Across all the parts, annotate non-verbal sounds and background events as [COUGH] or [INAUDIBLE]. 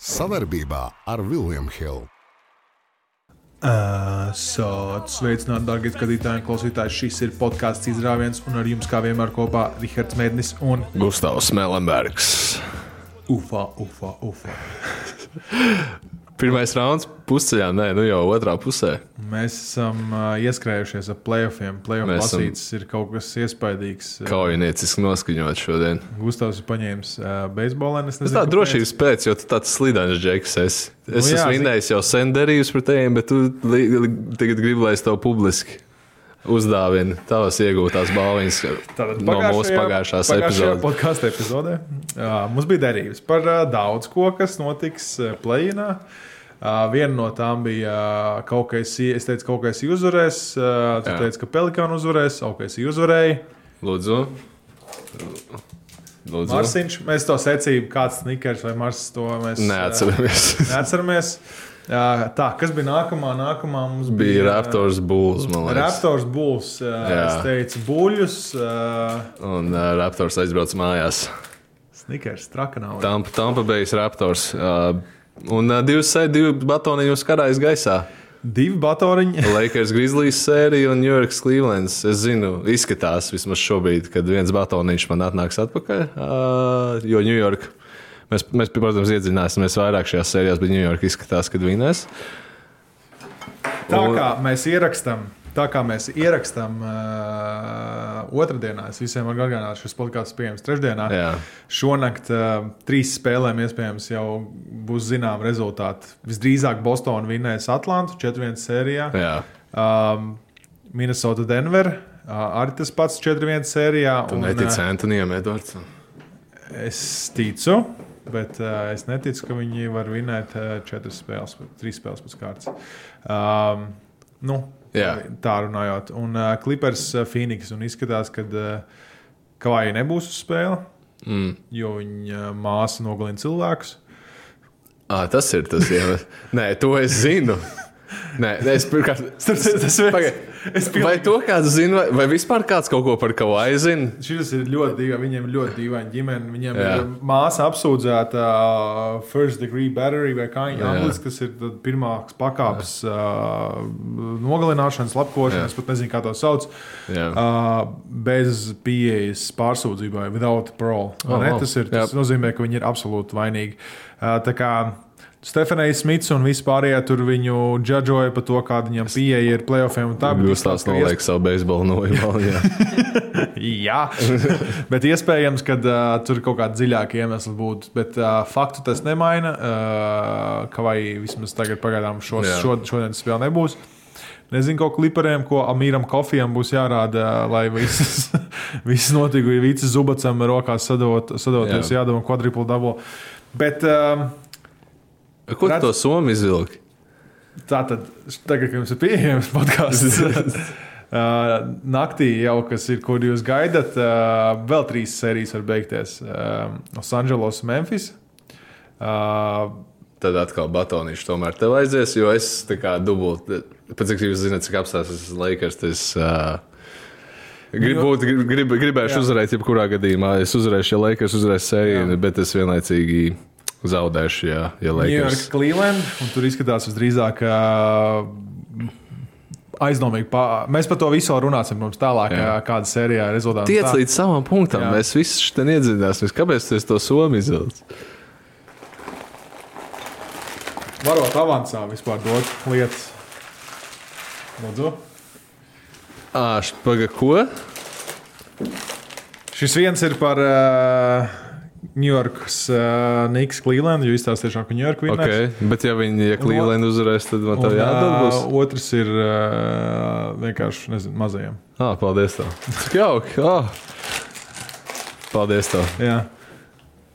Savarbībā ar Vilniņu Hildu. Esat sveicināti, darbie skatītāji un klausītāji. Šis ir podkāsts izrāviens, un ar jums kā vienmēr kopā Rihards Mēdnis un Gustavs Melenbergs. Ufa, Ufa, Ufa. [LAUGHS] Pirmais rauns pusceļā, nē, nu jau otrā pusē. Mēs esam uh, ieskrējušies ar playoffiem. Playoff lasīts ir kaut kas iespaidīgs. Kaujinieciski noskaņot šodien. Gustavs ir paņēmis uh, beisbolā. Es Tas nezinu, tā drošības pēc, jo tu tāds slidens džeks esi. Es Nu jā, esmu vinnējis jau sen derījus par tiem, bet tu tagad gribi, lai es tev publiski uzdāvinu tavas iegūtās Tātad no mūsu pagājušās epizodes. podkāstu epizodē uh, mums bija derības par uh, daudz ko, kas notiks uh, plēnā. Uh, viena no tām bija kaut kas, es teicu, kaut kas uzvarēs. Tu Jā. teici, ka Pelikāna uzvarēs, kaut kas uzvarēja. Lūdzu. Lūdzu. Marsiņš, mēs to secību, kāds snikers vai Mars to mēs Neatceramies. [LAUGHS] [LAUGHS] neatceramies. Tā, kas bija nākamā? Nākamā mums Bija bija Raptors Bulls. Raptors. Uh, Jā. es teicu, buļļus. Un uh, Raptors aizbrauc mājās. snikers, trakanā. Tampa, Tampa Bay's Raptors. Uh, un uh, divas divi batoni jūs karājas gaisā. Divi batoriņi. [LAUGHS] Lakers Grizzlies sērija un New York Clevelands. Es zinu, izskatās vismaz šobrīd, kad viens batoniņš man atnāks atpakaļ. Uh, jo New York, mēs, mēs protams, iedziļināsimies vairāk šajās sērijās, bet New York izskatās, kad vinnēs. Tā Un- kā mēs ierakstām, tā kā mēs ierakstām uh, otrdienā, es visiem varu atgādināt, šis podkāsts pieejams trešdienā. Jā. Šonakt uh, trīs spēlēm iespējams jau būs zinām rezultāti. Visdrīzāk Bostonā vinnēs Atlantu 4-1 sērijā. Jā. Um, Minnesota Denver. Uh, arī tas pats 4-1 sērijā. Tu un, netici uh, Antonijam Edvardsam? Es ticu, bet uh, es neticu, ka viņi var vinēt uh, četras spēles, trīs spēles pēc kārtas. Um, nu, Jā. tā runājot. Un uh, Clippers uh, Phoenix un izskatās, ka uh, Kavai nebūs uz spēle, Mm. jo viņa uh, māsa nogalina cilvēkus. À, tas ir tas iemesls. Nē, to es zinu. Nē, es pirmkārt. [LAUGHS] Tas ir tas Pagaid. Es Vai to kāds zina, vai, vai vispār kāds kaut ko par kaut ko aizina? Šis ir ļoti dīvaini. Viņiem ir ļoti dīvaini ģimene. Viņiem Jā. Ir māsa apsūdzēta uh, first degree battery vai kā viņa angļuiski, kas ir pirmās pakāpes uh, nogalināšanas, lapkošanas, pat nezinu, kā to sauc. Uh, bez pieejas pārsūdzībai, without parole. Oh, Oh, tas, ir, tas Jā. nozīmē, ka viņi ir absolūti vainīgi. Uh, tā kā Stefanija Smits un vispārējie tur viņu džudžoja par to, kāda viņam pieeja ir playoffiem un tā. bet Jūs tās izskatās, ka noliek savu beisbolu nojalu. [LAUGHS] Jā, bet iespējams, ka uh, tur kaut kāda dziļāka iemesla būtu. Bet uh, faktu tas nemaina. Uh, ka vai vismaz tagad, pagaidām, šos, Jā. šo, šodien spēle nebūs. Nezinu, ko klipariem, ko Amīram Kofijam būs jārāda, lai viss, [LAUGHS] viss notiktu. Ja Vīcis Zubacam rokās sadot, sadoties, Jā. jādara kvadruplu dabū. Bet uh, Ko tu Redz- to somu izvilki? tā tad, tagad, kad jums ir pieejams podkāsts, [LAUGHS] [LAUGHS] naktī jau kas ir, kur jūs gaidat, vēl trīs sērijas var beigties. Los Angeles, Memphis. Tad atkal batonīšu tomēr tev aizies, jo es tā kā dubulti, pēc cik jūs zināt, cik apstāsies Lakers, tas uh, gribu, būt- grib, grib, gribēšu Jā. uzvarēt jebkurā gadījumā. Es uzvarēšu, ja Lakers uzvarēs Jā. bet es vienlaicīgi zaudēšu, ja, ja New York, Lakers. Cleveland. un Tur izskatās visdrīzāk. Uh, Aizdomīgi. Pā... Mēs par to visu runāsim mums tālāk, Jā. Jā. kāda sērijā ir rezultāti. Tiec līdz savam punktam, Jā. Jā. mēs visi šeit iedzināmies. Kāpēc tu to somu izvilcis? Varot avansā vispār dot lietas. Lūdzu. Ā, paga, ko? Šis viens ir par uh, New Yorkas uh, Niks Cleveland, jo izstāsta tiešām, ka New York vinnēs. Okay. Bet ja viņi, ja Cleveland uzvarēs, tad man jādod būs. uh, otrs ir uh, vienkārši nezinu, mazajiem. Ah, paldies tev. Cik jauki. Ah. Paldies tev. Jā.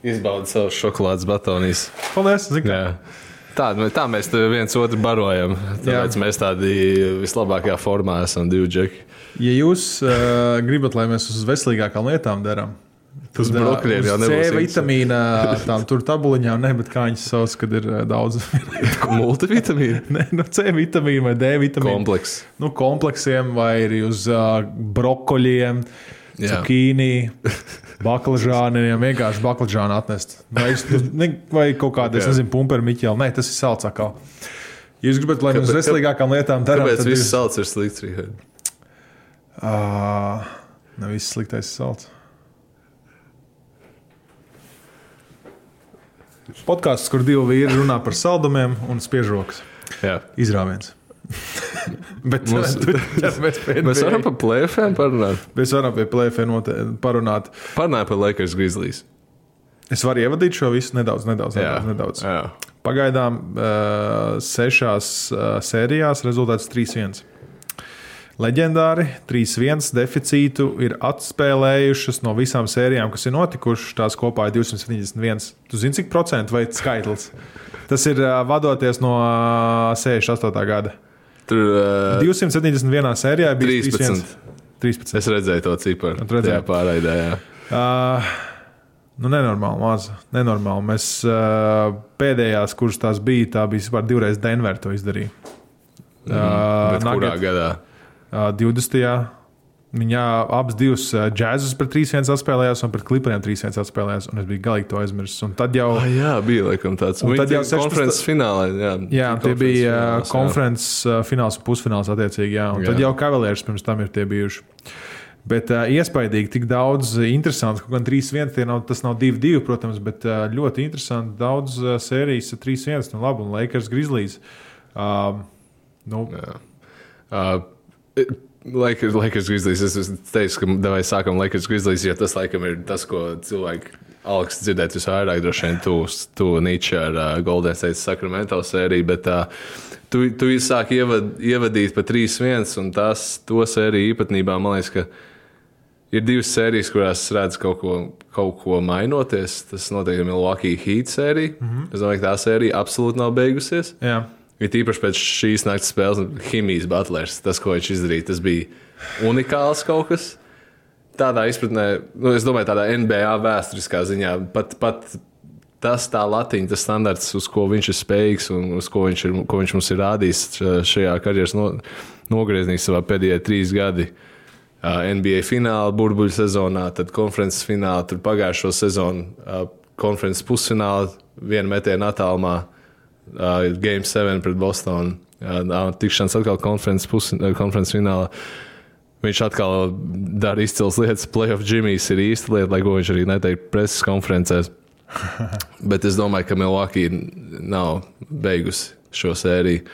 Izbaudi savus šokolādes batonīs. Paldies! Zin, kā. Jā. Tā, nu, tā mēs viens otru barojam. Tāpēc Jā. mēs tādi vislabākajā formā esam divi džeki. Ja jūs uh, gribat, lai mēs uz veselīgākām lietām darām, Tas uh, brokoliem uz jau C vitamīna, tām tur tabuliņām, ne, bet kā viņas sauc, kad ir uh, daudz [LAUGHS] multivitamīnu ne, nu, C vitamīna vai D vitamīna. komplekss. nu, kompleksiem, vai arī uz uh, brokoļiem. Cukīni, baklažāniem, vienkārši baklažānu atnest. Vai, es- ne- vai kaut kāda, es nezinu, pumperi miķeli. Nē, tas ir salds atkal. Ja jūs gribat, lai mēs uz veselīgākām lietām darām, tad viss ir- salds ir slikts? Ā, Ne viss sliktais ir salds. Podkāsts, kur divi vīri runā par saldumiem un spiežokas. Jā. Izrāviens. [LAUGHS] Bet Mums- [LAUGHS] tu pie Mēs NBA. varam par plēfēm parunāt. Mēs varam pie plēfiem parunāt. Parunājot par Lakers Grizzlies. Es varu ievadīt šo visu nedaudz, nedaudz. Jā, nedaudz. Jā. Pagaidām uh, sešās uh, sērijās rezultāts 3-1. Leģendāri 3-1 deficītu ir atspēlējušas no visām sērijām, kas ir notikušas. Tās kopā ir 271. Tu zini, cik procentu vai skaitlis? Tas ir uh, vadoties no uh, 68. gada. Tur uh, 271. sērijā bija 13. 13. Es redzēju to ciparu. Tu redzēji? Jā, pārraidē. Jā. Uh, nu, nenormāli, maz. Nenormāli. Mēs uh, pēdējās, kuras tās bija, tā bija vispār divreiz Denverā to izdarīja. Uh, Bet kurā gadā? Uh, 20. Viņa abas divas džēzus pret 3-1 atspēlējās, un pret klipriem 3-1 atspēlējās, un es biju galīgi to aizmirsis. Un tad jau, Ah, jā, bija laikam tāds. Un tad jau bija 16. konferences finālā. Jā, jā, tie bija fināls, jā. konferences uh, fināls un pusfināls attiecīgi, jā, un jā. tad Jā. jau kavalieris pirms tam ir tie bijuši. Bet uh, iespaidīgi, tik daudz interesantu, kaut gan 3-1, tie nav, tas nav 2-2, protams, bet uh, ļoti interesanti. Daudz uh, sērijas ir 3-1, nu labi, un Lakers Grizzlies. Uh, nu, Uh, Lakers, Lakers Grizzlies. Es teicu, ka davai sākam Lakers Grizzlies, jo tas laikam ir tas, ko cilvēki augsts dzirdēt visvairāk, droši vien tu, tu Nietzsche ar uh, Golden State Sacramento sēriju, bet uh, tu, tu sāki ievad, ievadīt pa 3-1, un tās to sēriju īpatnībā, man liekas, ka ir divas sērijas, kurās es redzu kaut ko, kaut ko mainoties. Tas notiek Milwaukee Heat sērija. Mm -hmm. Es domāju, ka tā sērija absolūti nav beigusies. jā. Ir tīpaši pēc šīs naktas spēles, Himijas Butlers. Tas, ko viņš izdarīja, tas bija unikāls kaut kas. Tādā izpratnē, nu, es domāju, tādā NBA vēsturiskā ziņā, pat, pat tas tā latiņa, tas standarts, uz ko viņš ir spējīgs un uz ko viņš, ir, ko viņš mums ir rādījis šajā karjeras no, nogriezienī savā pēdējā trīs gadi. NBA fināla, burbuļu sezonā, tad konferences finālā, tur pagājušo sezonu konferences pusfinālā, viena metiena attālumā, uh, Game 7 pret Bostonu. Uh, tikšanās atkal konferences, pus, uh, konferences finālā. Viņš atkal dara izcils lietas. Playoff Jimmy's ir īsta lieta, lai ko viņš arī neteikt preses konferencēs. [LAUGHS] Bet es domāju, ka Milwaukee nav beigusi šo sēriju.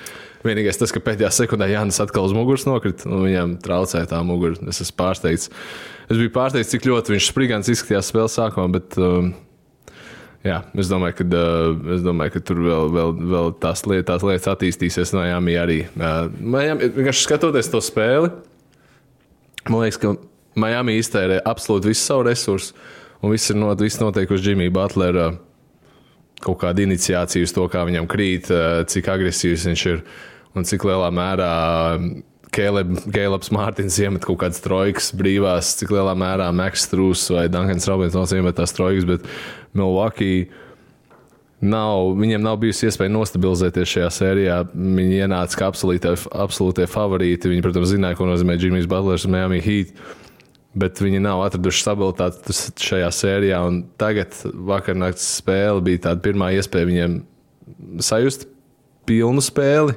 Vienīgais tas, ka pēdējā sekundē Jānis atkal uz muguras nokrita, un viņam traucēja tā mugura. Es esmu pārsteigts. Es biju pārsteigts, cik ļoti viņš sprigants izskatījās spēles sākumā, bet um, jā, es domāju, ka, uh, es domāju, ka tur vēl, vēl, vēl tās, liet, tās lietas attīstīsies. Jāmi arī. Uh, Miami, vienkārši skatoties to spēli, man liekas, ka Miami iztērē absolūti visu savu resursu, un viss ir not, viss notiek uz Jimmy Butlera kaut kāda iniciācija uz to, kā viņam krīt, eh, cik agresīvs viņš ir un cik lielā mērā Kēlebs Mārtiņš iemet kaut kādas trojkas brīvās, cik lielā mērā Maks Strūs vai Dunkans Robinsons iemet tās trojkas, bet Milwaukee nav, viņiem nav bijusi iespēja nostabilizēties šajā sērijā. Viņi ienāca kā absolūtie, absolūtie favorīti. Viņi, protams, zināja, ko nozīmē Jimmy's Butlers un Miami Heat. Bet viņi nav atraduši stabilitāti šajā sērijā. Tagad, vakarnakts spēle, bija tāda pirmā iespēja viņiem sajust pilnu spēli.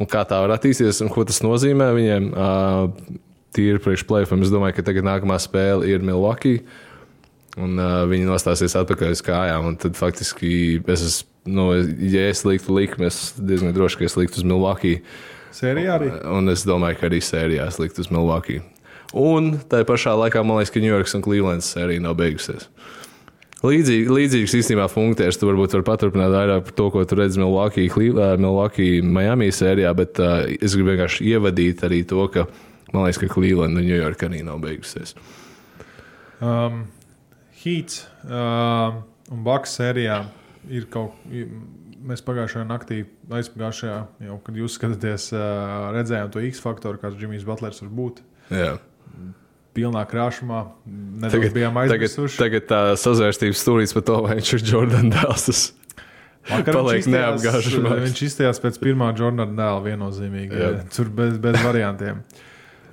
Un kā tā var attīstīties un ko tas nozīmē viņiem. Uh, Tīri priekš plēfam. Es domāju, ka tagad nākamā spēle ir Milwaukee. Un uh, viņi nostāsies atpakaļ uz kājām. un Tad faktiski es esmu, nu, ja es liktu likmi, es diezgan droši, ka es liktu uz Milwaukee. Sērijā arī. Un es domāju, ka arī sērijā es liktu uz Milwaukee. Un tā pašā laikā man liekas, ka New York un Clevelands sērija nav beigusies. Līdzīgi, līdzīgs īstenībā funkcijas. Tu varbūt vari paturpināt vairāk par to, ko tu redzi Milwaukee, uh, Milwaukee Miami sērijā, bet uh, es gribu vienkārši ievadīt arī to, ka man liekas, ka Cleveland un New York arī nav beigusies. Um, Heats um, un Baks sērijā ir kaut kas. Mēs pagājušajā naktī, aizpagājušajā, jau, kad jūs skatāties, uh, redzējām to X faktoru, kāds Džimijs Butlers var būt. Jā. Pilnā krāšumā. Tagad, tagad, tagad tā sazvērstības stūrīts par to, vai viņš ir Jordan Dāsas. Vakar paliek neapgāžamāks. Viņš izstājās pēc pirmā Jordana dēla viennozīmīgi. Tur bez, bez variantiem.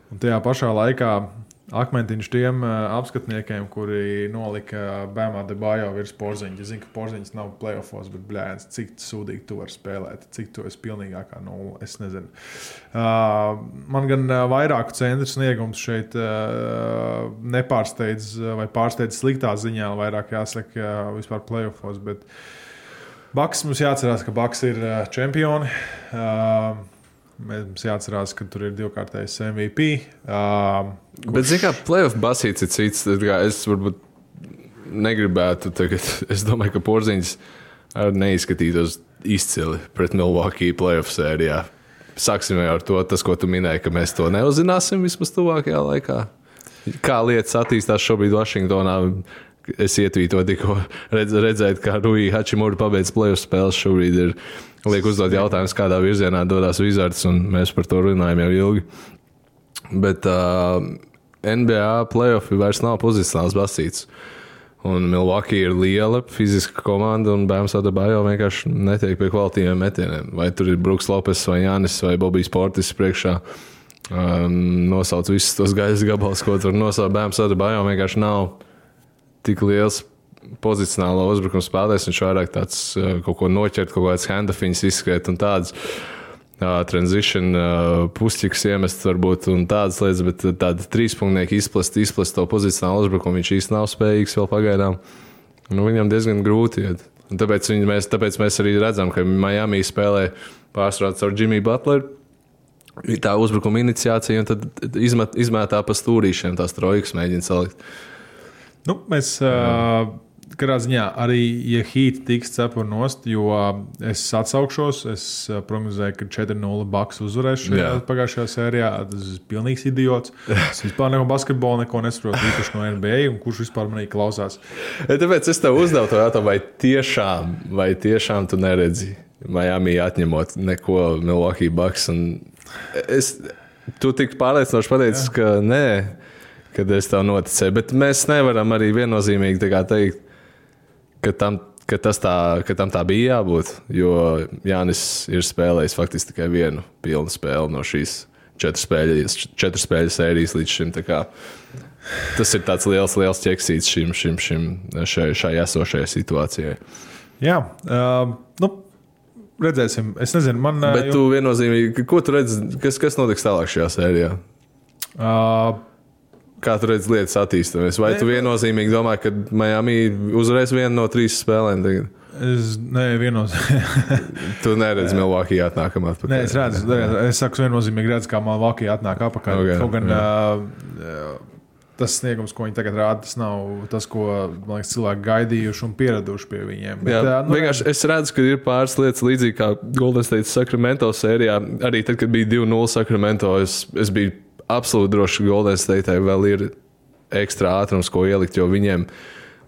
Un tajā pašā laikā Akmentiņš tiem uh, apskatniekiem, kuri nolika Bēmā debājo virs porziņa. Zinu, ka porziņš nav playoffs, bet blēņas, cik sūdīgi tu vari spēlēt, cik tu esi pilnīgākā nulle. Es nezinu. Uh, man gan uh, vairāku centru sniegums šeit uh, nepārsteidz vai pārsteidz sliktā ziņā, vairāk jāsaka vispār playoffs. Bet Baks mums jāatcerās, ka Baks ir čempioni. Uh, Mums jāatcerās, ka tur ir divkārtais MVP. Uh, kurš... Bet, zināmā mērā, playoff basīts ir cits. Es varbūt negribētu tagad. [LAUGHS] Es domāju, ka porziņš neizskatītos izcili pret Milwaukee playoff sērijā. Sāksim ar to, tas, ko tu minēji, ka mēs to neuzzināsim vismaz tuvākajā laikā. Kā lietas attīstās šobrīd Vašingtonā, es ietvītoju tikko redz, redzēt, kā Rui Hačimura pabeidz playoff spēles. Šobrīd ir liek uzdot jautājumus, kādā virzienā dodas Wizards, un mēs par to runājam jau ilgi. Bet uh, NBA playoffs vairs nav pozicionāls basīts. Un Milwaukee ir liela fiziska komanda, un Bēns Adebayo vienkārši netiek pie kvalitīviem metieniem. Vai tur ir Brooks Lopes, vai Jānis, vai Bobijs Portis priekšā. Um, nosauc visus tos gaisa gabalus, ko tur nosauc Bēns Adebayo. Vienkārši nav tik liels pozicionālo uzbrukumu spēlēs. Viņš vairāk tāds kaut ko noķert, kaut kādas handafiņas izskriet un tādas. Uh, transition, uh, pustiks iemest, varbūt tādas lietas, bet tāda trīspunktieka izplest, izplest to pozicionālu uzbrukumu viņš īstenībā nav spējīgs vēl pagaidām. Nu, viņam diezgan grūti iet. Un tāpēc, viņi, mēs, tāpēc mēs arī redzam, ka Miami spēlē pārsvarā ar Jimmy Butleru. Tā uzbrukuma iniciācija, un tad izmet, izmētā pa stūrīšiem tās trojkas mēģina salikt. Nu, mēs uh, Katrā ziņā arī, ja Heat tiks cepura nost, jo es atsaukšos, es prognozēju, ka 4-0 Baks uzvarēs šajā pagājušajā sērijā. Tas ir pilnīgs idiots. [LAUGHS] Es vispār no basketbola neko nesaprotu, īpaši no NBA, un kurš vispār manī klausās. Tāpēc es tev uzdevu to jautājumu, vai tiešām, vai tiešām tu neredzi Miami atņemot neko Milwaukee Bucks. Es, tu tik pārliecinoši pateici, ka nē kad es tev noticēju. Bet mēs nevaram arī viennozīmīgi teikt, ka, tam, ka, tā, ka tam tā bija jābūt. Jo Jānis ir spēlējis faktiski tikai vienu pilnu spēli no šīs četru spēļu, četru spēļu sērijas līdz šim. Tas ir tāds liels, liels ķeksīts šim, šim, šim, šai, šai esošajai situācijai. Jā, uh, nu, redzēsim. Es nezinu, man. Bet jo... tu viennozīmīgi, ko tu redzi, kas, kas notiks tālāk šajā sērijā? Uh, Kā tu redzi lietas attīstīties? Vai ne, tu viennozīmīgi domā, ka Miami uzvarēs vienu no trīs spēlēm? Tagad? Es neviennozīmīgi. [LAUGHS] tu neredzi Milwaukee atnākamā atpakaļ. Nē, es redzu, es saku, viennozīmīgi redzu, kā Milwaukee atnāk atpakaļ. Okay, Kaut gan uh, tas sniegums, ko viņi tagad rāda, tas nav tas, ko liekas, cilvēki gaidījuši un pieraduši pie viņiem. Bet, Jā, uh, nu, vienkārši es redzu, ka ir pāris lietas līdzīgas kā Golden State Sacramento sērijā. Arī tad, kad bija 2-0 Sacramento, es, es biju absolūti droši, ka Golden State vēl ir ekstra ātrums, ko ielikt, jo viņiem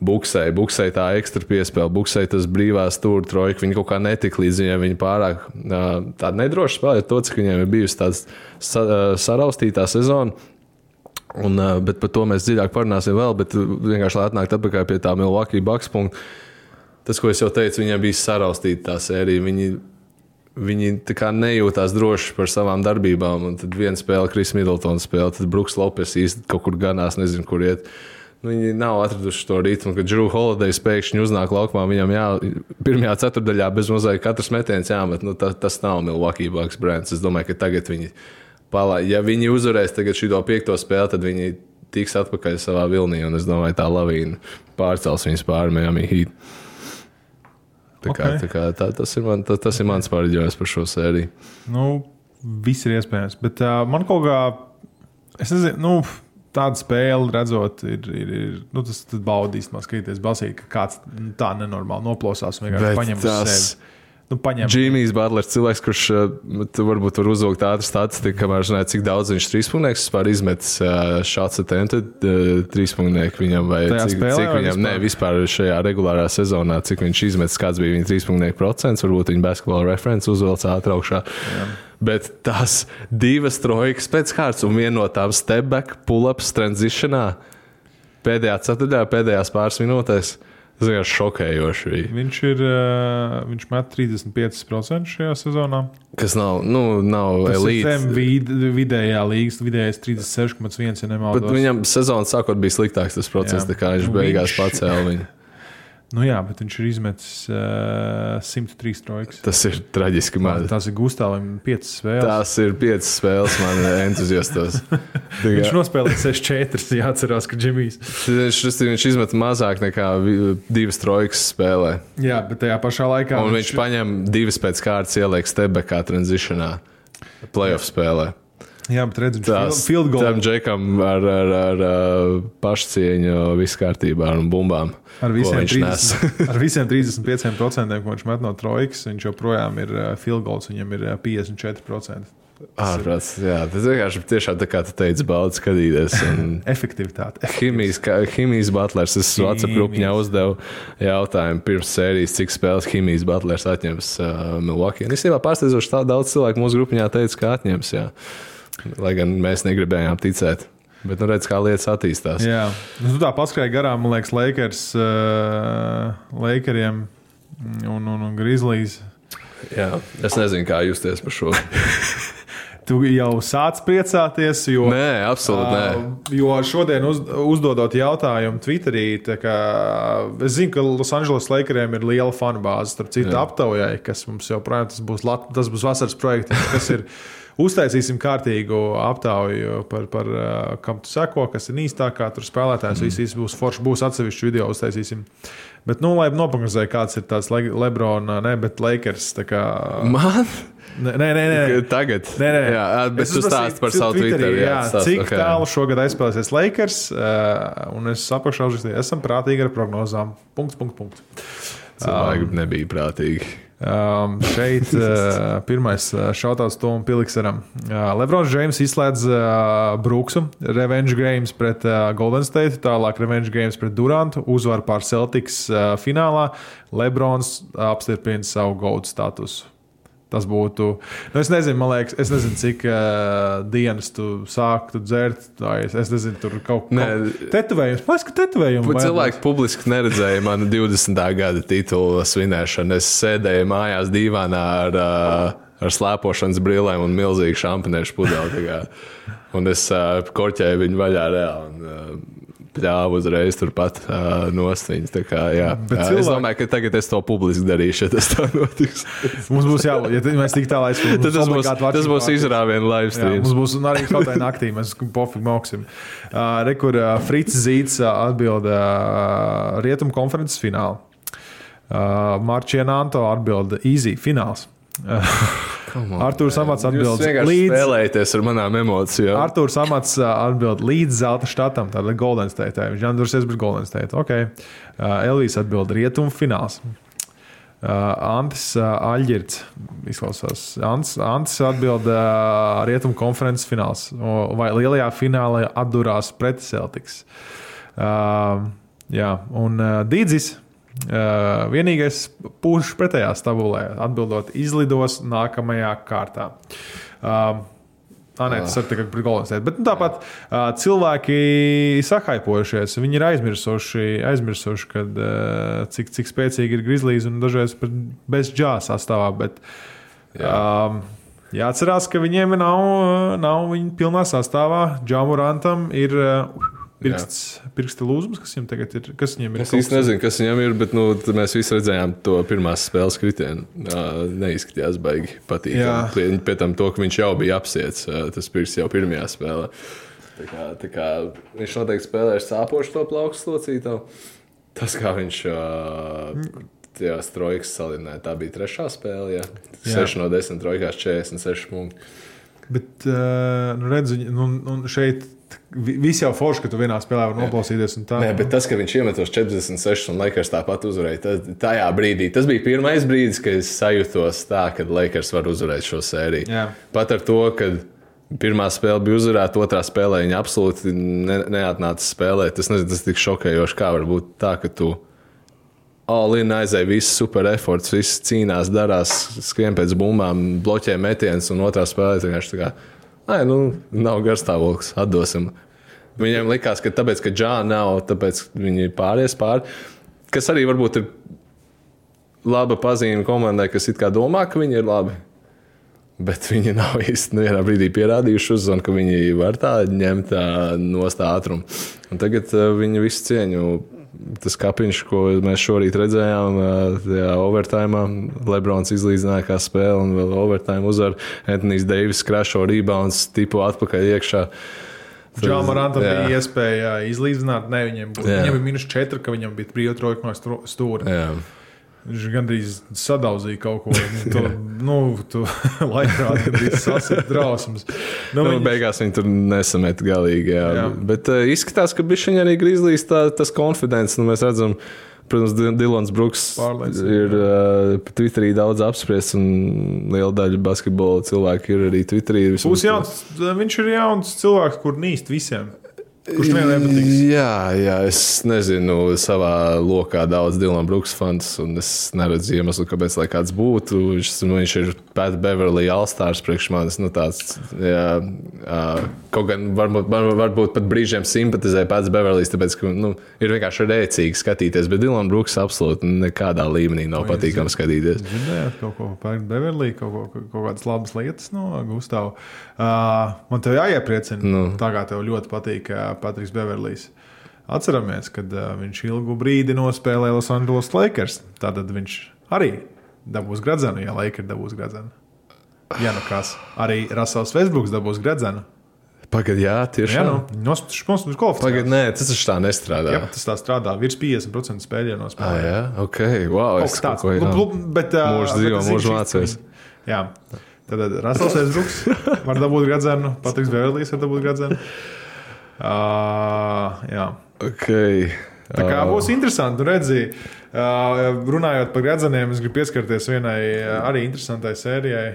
buksēja, buksēja tā ekstra piespēle, buksēja tas brīvās stūra trojka. Viņi kaut kā netika līdz viņiem, viņi pārāk tādi nedroši spēlēja to, cik viņiem ir bijusi tāda sa, saraustītā sezona. Un, bet par to mēs dziļāk parunāsim vēl, bet vienkārši lai atnāktu atpakaļ pie tā Milwaukee Bucks punkta. Tas, ko es jau teicu, viņiem bija saraustīta tā sērija. Viņi Viņi nejūtās droši par savām darbībām. Un tad viena spēle, Kris Middletons spēle, tad Brooks Lopes īstenībā kaut kur ganās, nezinu, kur iet. Nu, viņi nav atraduši to ritmu, kad Džūka Holodejs pēkšņi uznāk laukumā. Viņam jā, pirmajā ceturdaļā bez mazliet katrs metiens jāmet. Nu, tas, tas nav Milwaukee Bucks brands. Es domāju, ka tagad viņi, palā, ja viņi uzvarēs šo piekto spēli, tad viņi tiks atpakaļ savā vilnī. Un es domāju, tā lavīna pārcels viņus pāri Miami Heat. Tā kā, okay. tā kā, tā, tas, ir man, tas, tas ir mans pārģījums par šo sēriju. Nu, viss ir iespējams. Bet uh, man kaut kā, es nezinu, nu, tāda spēle, redzot, ir, ir, ir nu, tas baudīs, skatīties basīt, ka kāds tā nenormāli noplosās un vienkārši paņem uz sevi nu. Džimijs Bārlers, cilvēks, kurš uh, varbūt var uzvilkt tādu statistiku, kamēr zināja, cik daudz viņš trīspunkts vispār izmetis šāds attempted uh, trīspunkts viņam vai cik, spēlē, cik viņam, vispār? ne, vispār šajā regulārā sezonā, cik viņš izmetis, kāds bija viņa trīspunkts procents, varbūt viņa basketbola referents uzvelc ātraukšā. Jā. Bet tās divas trojkas pēc kārtas un viena no tām step back, pull-ups transitionā pēdējā ceturtajā, pēdējās pāris minūtēs Tas vienkārši šokējoši bija. Viņš ir uh, viņš met 35% šajā sezonā. Kas nav, nu, nav zem vid, vidējā līgas, vidējais 36,1 ja Bet nemaldos. viņam sezonas sākot bija sliktāks tas process, kā viņš Nu, beigās viņš- pacēla viņu. [LAUGHS] Nu jā, bet viņš ir izmetis uh, 103 trojkas. Tas ir traģiski maz. Tas ir Gustavs 5 spēles. Tās ir piecas spēles man entuziastos. [LAUGHS] Viņš nospēlēja 6-4. Jāatcerās, ka Džimijs. Viņš, viņš izmet mazāk nekā vi- divas trojkas spēlē. Jā, bet tajā pašā laikā. Un viņš paņem divas pēc kārtas, ieliek stebekā tranzitionā, playoff spēlē. Jā, bet redz, viņš Tas field, field tam goal džekam ar, ar, ar, ar pašcieņu, viss kārtībā un bumbām. ar visiem, viņš nes. 30, [LAUGHS] ar visiem 35%, ko viņš met no trojkas. Viņš joprojām ir uh, field goals, viņam ir uh, 54%. Ārprāts, jā, tas vienkārši tiešām tā kā tu teici, baudz skatīties. Un... [LAUGHS] Efektivitāte. Himijas, Himijas butlers. Es WhatsApp grupā uzdevu jautājumu pirms sērijas, cik spēles Himijas butlers atņems uh, Milwaukee. Un īstenībā pārsteidzoši tā daudz cilvēku mūsu grupā teica, ka atņems. Jā. Lai gan mēs negribējām ticēt. Bet nu redz, kā lietas attīstās. Jā, nu, tā paskrēji garām, man liekas, Lakers, uh, Lakeriem un, un, un Grizzlies. Jā. Es nezinu, kā justies par šo. [LAUGHS] Tu jau sāc priecāties, jo, Nē, absolūti nē. Uh, jo šodien uz, uzdodot jautājumu Twitterī, kā, es zinu, ka Losandželos Lakeriem ir liela fanu bāze. Starp citu, aptaujai, kas mums joprojām tas būs, Lat, tas būs vasaras projekts, kas ir. [LAUGHS] Uztaisīsim kārtīgu aptauju par, par uh, kam tu seko, kas ir īstākā. Tur spēlētājs mm. viss būs forši, būs atsevišķi video uztaisīsim. Bet, nu, lai noprognozēju, kāds ir tāds Le Lebrona, ne, bet Lakers. Kā, Man? nē, nē, nē, nē. Tagad. Nē, nē, jā, bet tu stāsti par savu Twitterī, Twitter. Jā, stāsti, cik ok. tālu šogad aizspēlēsies Lakers, uh, un es apakšā uzrakstīju, esam prātīgi ar prognozām. Punkts, punkts, punkts. Cilvēki nebija prātīgi. Um, šeit [LAUGHS] uh, pirmais šautauts Tomam Pilikseram. Uh, Lebrons Džeims izslēdz uh, Brooksu, revenge games pret uh, Golden State, tālāk revenge games pret Durantu, uzvar pār Celtics uh, finālā. Lebrons apstiprina savu gold statusu. Tas būtu. Nu, es nezinu, man liekas, es nezinu, cik uh, dienas tu sāktu dzert. vai Es, es nezinu, tur kaut kāda tetovējums. Pats, ka tetovējums. Cilvēki publiski neredzēja manu 20. gada titulu svinēšanu. Es sēdēju mājās divānā ar, ā, ar slēpošanas brīlēm un milzīgu šampaniešu pudeli. tā kā. Un es uh, korķēju viņu vaļā reāli. Un, uh, Pļāvu uzreiz turpat uh, Kā, jā. Jā, cilvēki- Es domāju, ka tagad es to publiski darīšu, ja tas tā notiks. Mums būs jābūt, ja mēs tik tālu aizsmeļamies. Tad tas būs, tas būs izrāviens live Jā, stream. mums būs arī kaut kādā naktī, mēs pofīgi moksim. Uh, Rekur uh, Frits Zīts uh, atbild uh, Rietumu konferences finālu. Uh, Marčēna Anto atbild Easy fināls. Artūrs Amats atbild līdz. spēlējaties ar manām emocijām. Arthurs Amats atbild līdz zelta štatam, tātad Golden State. Viņš atdursies bez Golden State. Okay. Uh, Elvijas atbild rietumu fināls. Uh, Antis uh, Aļģirds izklausās. Ants, Antis atbild uh, rietumu konferences fināls. Vai lielajā finālā atdurās pret Celtics. Uh, jā, un uh, Dīdzis. Uh, vienīgais pušs pretējā stabulē, atbildot, izlidos nākamajā kārtā. Uh, Tā nē, tas ir tikai par State. Bet nu, tāpat uh, cilvēki sakaipojušies. Viņi ir aizmirsuši, aizmirsuši kad, uh, cik, cik spēcīgi ir Grizzlies un dažreiz bez džāsa sastāvā. Bet, um, jāatcerās, ka viņiem nav, nav viņa pilnā sastāvā. Džamurantam ir uh, pirksts, pirksta lūzums, kas viņam tagad ir. Kas viņam ir? Es īsti nezinu, kas viņam ir, bet nu, mēs visi redzējām to pirmās spēles kritienu. Neizskatījās baigi Jā. patīkami. Pie, pie tam, to, ka viņš jau bija apsiets, tas pirks jau pirmajā spēlē. Tā kā, tā kā viņš noteikti spēlēja sāpošu to plaukstu locītavu. Tas, kā viņš ā, tajā strojkas salīdzināja, tā bija trešā spēle. Jā. Jā. 6 no 10 trojkās 46 punkti. Bet, uh, nu, redz, viņi- nu, nu, šeit vi- viss jau forši, ka tu vienā spēlē vari noklausīties. un Tā, Nē, bet tas, ka viņš iemetos 46 un Lakers tāpat uzvarēja, tas, tajā brīdī tas bija pirmais brīdis, kad es sajūtos tā, ka Lakers var uzvarēt šo sēriju. Jā. Pat ar to, ka pirmā spēle bija uzvarēta, otrā spēlē viņa absolūti ne, neatnāca spēlēt. Tas, nezinu, tas ir tik šokējoši, kā var būt tā, ka tu. Alīna aizēja, viss super efforts, viss cīnās, darās, skrien pēc bumbām, bloķē metienus, un otrā spēlē vienkārši tā kā, ai, nu, nav garstāvoklis, atdosim. Viņiem likās, ka tāpēc, ka Džāna nav, tāpēc viņi pāries pāri. kas arī varbūt ir laba pazīme komandai, kas it kā domā, ka viņi ir labi. Bet viņi nav īsti nevienā brīdī pierādījuši, uzzvan, ka viņi var tā ņemt tā nostā ātrumu. Un tagad viņi visu cieņu. Tas kapiņš, ko mēs šorīt redzējām, tajā overtājumā, Lebrons izlīdzināja kā spēle un vēl overtājumā uzvar Antonius Deivis, krāšo rebounds, tipu atpakaļ iekšā. Džāmarantam Jā. bija iespēja izlīdzināt, ne viņam, viņam bija minus 4, ka viņam bija brīvā trojka no stūra. Jā. Viņš gandrīz sadauzīja kaut ko tādu, nu, tu [LAUGHS] laikā gandrīz sasprāstījis drausmas. Nu, Nu, viņš- beigās viņi tur nesamet galīgi. Jā. Jā. Bet uh, izskatās, ka bija arī Grizzlies tā, tas konfidents. Nu, mēs redzam, protams, Di- Dilons Brooks Pārliecība, ir uh, Twitterī daudz apspriests, un liela daļa basketbola cilvēku ir arī Twitterī. jauns, viņš ir jauns cilvēks, kur nīst visiem. Kurš nevienam nepatiks. Jā, jā, es nezinu, savā lokā daudz Dilana Brooks fans, un es neredzu iemeslu, kāpēc lai kāds būtu. Viņš, viņš ir Pat Beverly Alstārs priekš manis. Nu, tāds, jā, ā, kaut gan varbūt, var- varbūt pat brīžiem simpatizē pats Beverlijs, tāpēc, ka nu, ir vienkārši rēcīgi skatīties, bet Dilana Brooks absolūti nekādā līmenī nav patīkami skatīties. Dzirdējāt kaut ko par Beverlī, kaut, ko, kaut kādas labas lietas no Gustavas. Uh, man te jāiepriecina, nu. tā kā tev ļoti patīk uh, Patriks Beverlijs. Atceramies, kad uh, viņš ilgu brīdi nospēlēja Los Angeles Lakers. Tad viņš arī dabūs gradzenu, ja Lakers dabūs gradzenu. Ja nu kas, arī Rasels Vesbruks dabūs gradzenu. Pagaidiet, jā, Jā, tiešām. nu, nospēlēs mums kvalifikāciju. Pagaidiet, nē, tas taču tā nestrādā. Jā, tas tā strādā. Virs 50% spēļu Ah, nospēlē. jā, ok, wow. Kas tāds. jā. Nu, bet, Mūžs dzīvo, mūžs mācies. Jā. Tad Rasels Esbruks var dabūt gradzenu, Patriks Beverlijs var dabūt gradzenu. Uh, jā. Okay. Tā kā būs interesanti, nu redzi, uh, runājot par gradzeniem, es gribu pieskarties vienai arī interesantai sērijai.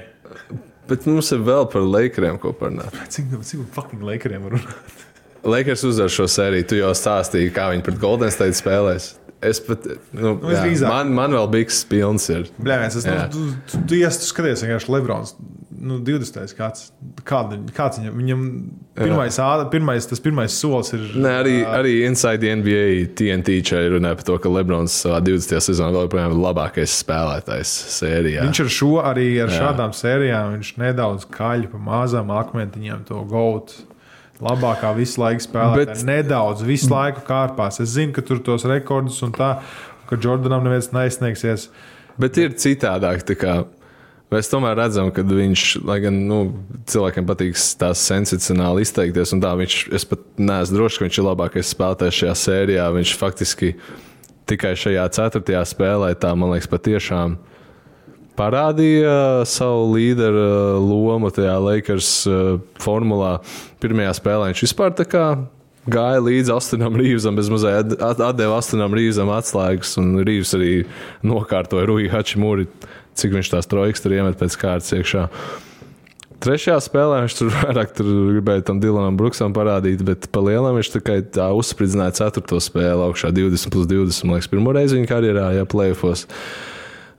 Bet mums ir vēl par Lakeriem ko parunāt. Cik, cik fucking var runāt? Lakers uzvar šo sēriju. Tu jau stāstīji, kā viņi pret Golden State spēlēs. Es pat, nu, Nu, jā, man, man vēl bija pilns. Ir. Blēņas, es nu, Jā. tu, tu, tu, ies, tu skaties, vienkārši Lebrons. Nu, 20. Kāds, kāda, kāds viņam, viņam pirmais, ā- pirmais, tas pirmais solis ir. Nē, arī, ā, arī Inside NBA TNT čai runāja par to, ka Lebrons savā 20. sezonā vēl joprojām ir labākais spēlētājs sērijā. Viņš ar šo arī ar Jā. šādām sērijām viņš nedaudz kaļ pa mazām akmentiņām to gautu. Labākā visu laiku spēlē, Bet- nedaudz, visu laiku kārpās. Es zinu, ka tur tos rekordus un tā, ka Jordanam neviens neizsniegsies. Bet ir citādāk. tā kā Mēs tomēr redzam, ka viņš, lai gan nu, cilvēkiem patīk tās sensacionāli izteikties, un tā viņš, es pat neesmu drošs, ka viņš ir labākais spēlētājs šajā sērijā. Viņš faktiski tikai šajā ceturtajā spēlē, tā man liekas, patiešām parādīja savu līderu lomu tajā Lakers uh, formulā. Pirmajā spēlē viņš vispār tā kā gāja līdzi Austinam Rīvsam, bez mazliet at- at- atdeva Austinam Rīvsam atslēgas, un Rīvs arī nokārtoja Rūju Hačimūri, cik viņš tās trojkas tur iemet pēc kārtas iekšā. Trešajā spēlē viņš tur [LAUGHS] vairāk tur gribēja tam Dilanam Bruksam parādīt, bet pa lielam viņš tā kā tā uzspridzināja ceturto spēli augšā 20 plus 20. Man liekas, pirmo reizi viņa karjerā, ja plēfos.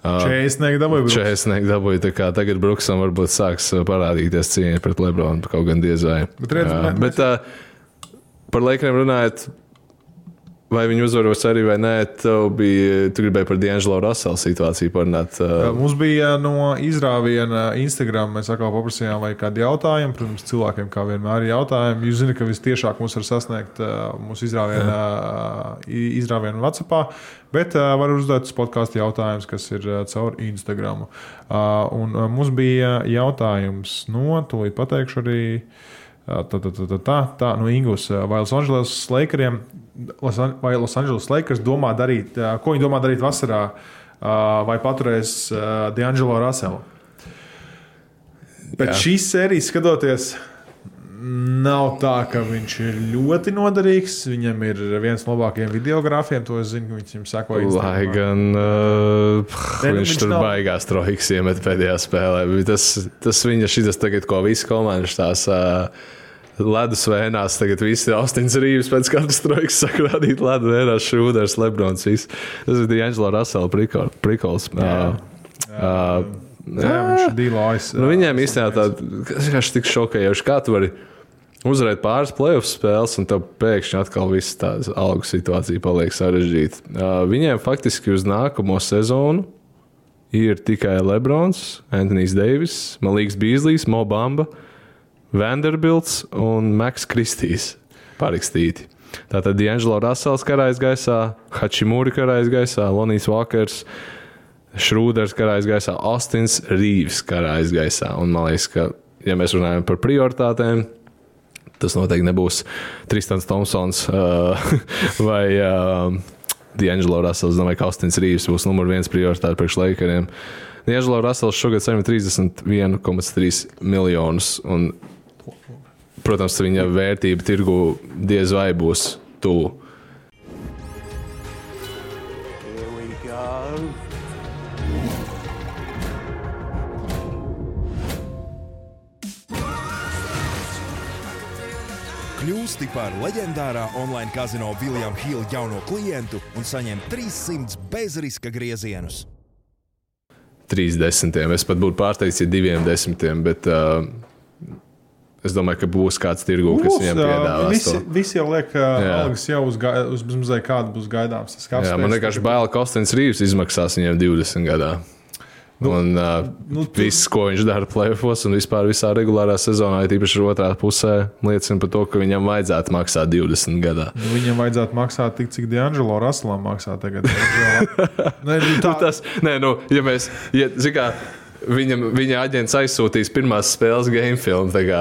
Čēsnieki dabūja. Bruks. Čēsnieki dabūja, tā kā tagad Bruksam varbūt sāks uh, parādīties cīņa pret Lebronu, kaut gan diezai. Bet redz, mēs- bet uh, par Lakeriem runājot, vai viņi uzvaros arī vai nē, tev bija, tu gribēji par D'Angelo Russell situāciju parunāt. Uh, Mums bija no izrāviena Instagram. Mēs atkal paprasījām, vai kādi jautājumi. Protams, cilvēkiem kā vienmēr ir jautājumi. Jūs zināt, ka vistiešāk mūs var sasniegt uh, mūsu izrāviena, uh, izrāviena WhatsApp, bet var uzdot podkāstu jautājumus, kas ir caur Instagram. Un mums bija jautājums no, tūlīt pateikšu arī. Tā, tā, tā, tā, tā, tā no Ingūnas. Vai Los Angeles Lakeriem, vai Los Angeles Lakers domā darīt, ko viņi domā darīt vasarā, vai paturēs D'Angelo Russellu? Bet Jā. šīs sērijas skatoties, nav tā, ka viņš ir ļoti noderīgs. Viņam ir viens no labākajiem videogrāfiem, to es zinu, viņš viņam sako Lai gan uh, Nē, nu, viņš, viņš tur nav- baigās trojkas iemet pēdējā spēlē. Tas, tas viņa šis tagad, ko visi komandas tās. Uh, Ledus vēnās, tagad viss ir Austins Rīgas pēc katras trojkas saka, rādīt ledu vēnās, šūders, Lebrons. Viss. Tas ir Russell prikol- prikols. Uh, uh, Jā, viņš ir dīlojas. Nu, viņiem īstenībā kas vienkārši tik šokējoši, kā tu vari uzvarēt pāris playoff spēles, un tad pēkšņi atkal viss tā algu situācija paliek sarežģīta. Uh, viņiem faktiski uz nākamo sezonu ir tikai Lebrons, Antonius Deivis, Malīgs Bīslijs, Mobamba, Vanderbilts un Maks Kristīs parakstīti. Tātad D'Angelo Russells karājas gaisā, Hačimūri karājas gaisā, Lonijs Walkers, Šrūders karājas gaisā, Austins Rīvs karājas gaisā. Un man liekas, ka, ja mēs runājam par prioritātēm, tas noteikti nebūs Tristans Thompsons [LAUGHS] uh, vai uh, D'Angelo Russells. Es domāju, ka Austins Rīvs būs numur viens prioritāte priekš Lakeriem. D'Angelo Russells šogad saņem 31,3 miljonus. Un, protams, viņa vērtība tirgu diez vai būs tuvu. Here we go. Kļūsti par leģendārā online kazino Viljama Hila jauno klientu un saņem 300 bezriska griezienus. Trīs desmitiem. Es pat būtu pārsteigts, ja diviem desmitiem, bet uh, es domāju, ka būs kāds tirgu, kas Būs, viņam ā, piedāvās. Visi, to. visi jau liek, ka algas jau uz, uz mazliet kāda būs gaidāms. Jā, man vienkārši bail, ka Ostins Rīvs izmaksās viņiem 20 gadā. Nu, un uh, nu, nu, tu- viss, ko viņš dara plēsofos un vispār visā regulārā sezonā, ir īpaši otrā pusē, liecina par to, ka viņam vajadzētu maksāt 20 gadā. Nu, Viņam vajadzētu maksāt tik, cik D'Angelo Russellam maksā tagad. Nē, [LAUGHS] nu, tā, Tas, nē, nu, ja mēs, ja, zin kā, Viņam, viņa aģents aizsūtīs pirmās spēles game filmu. Tā kā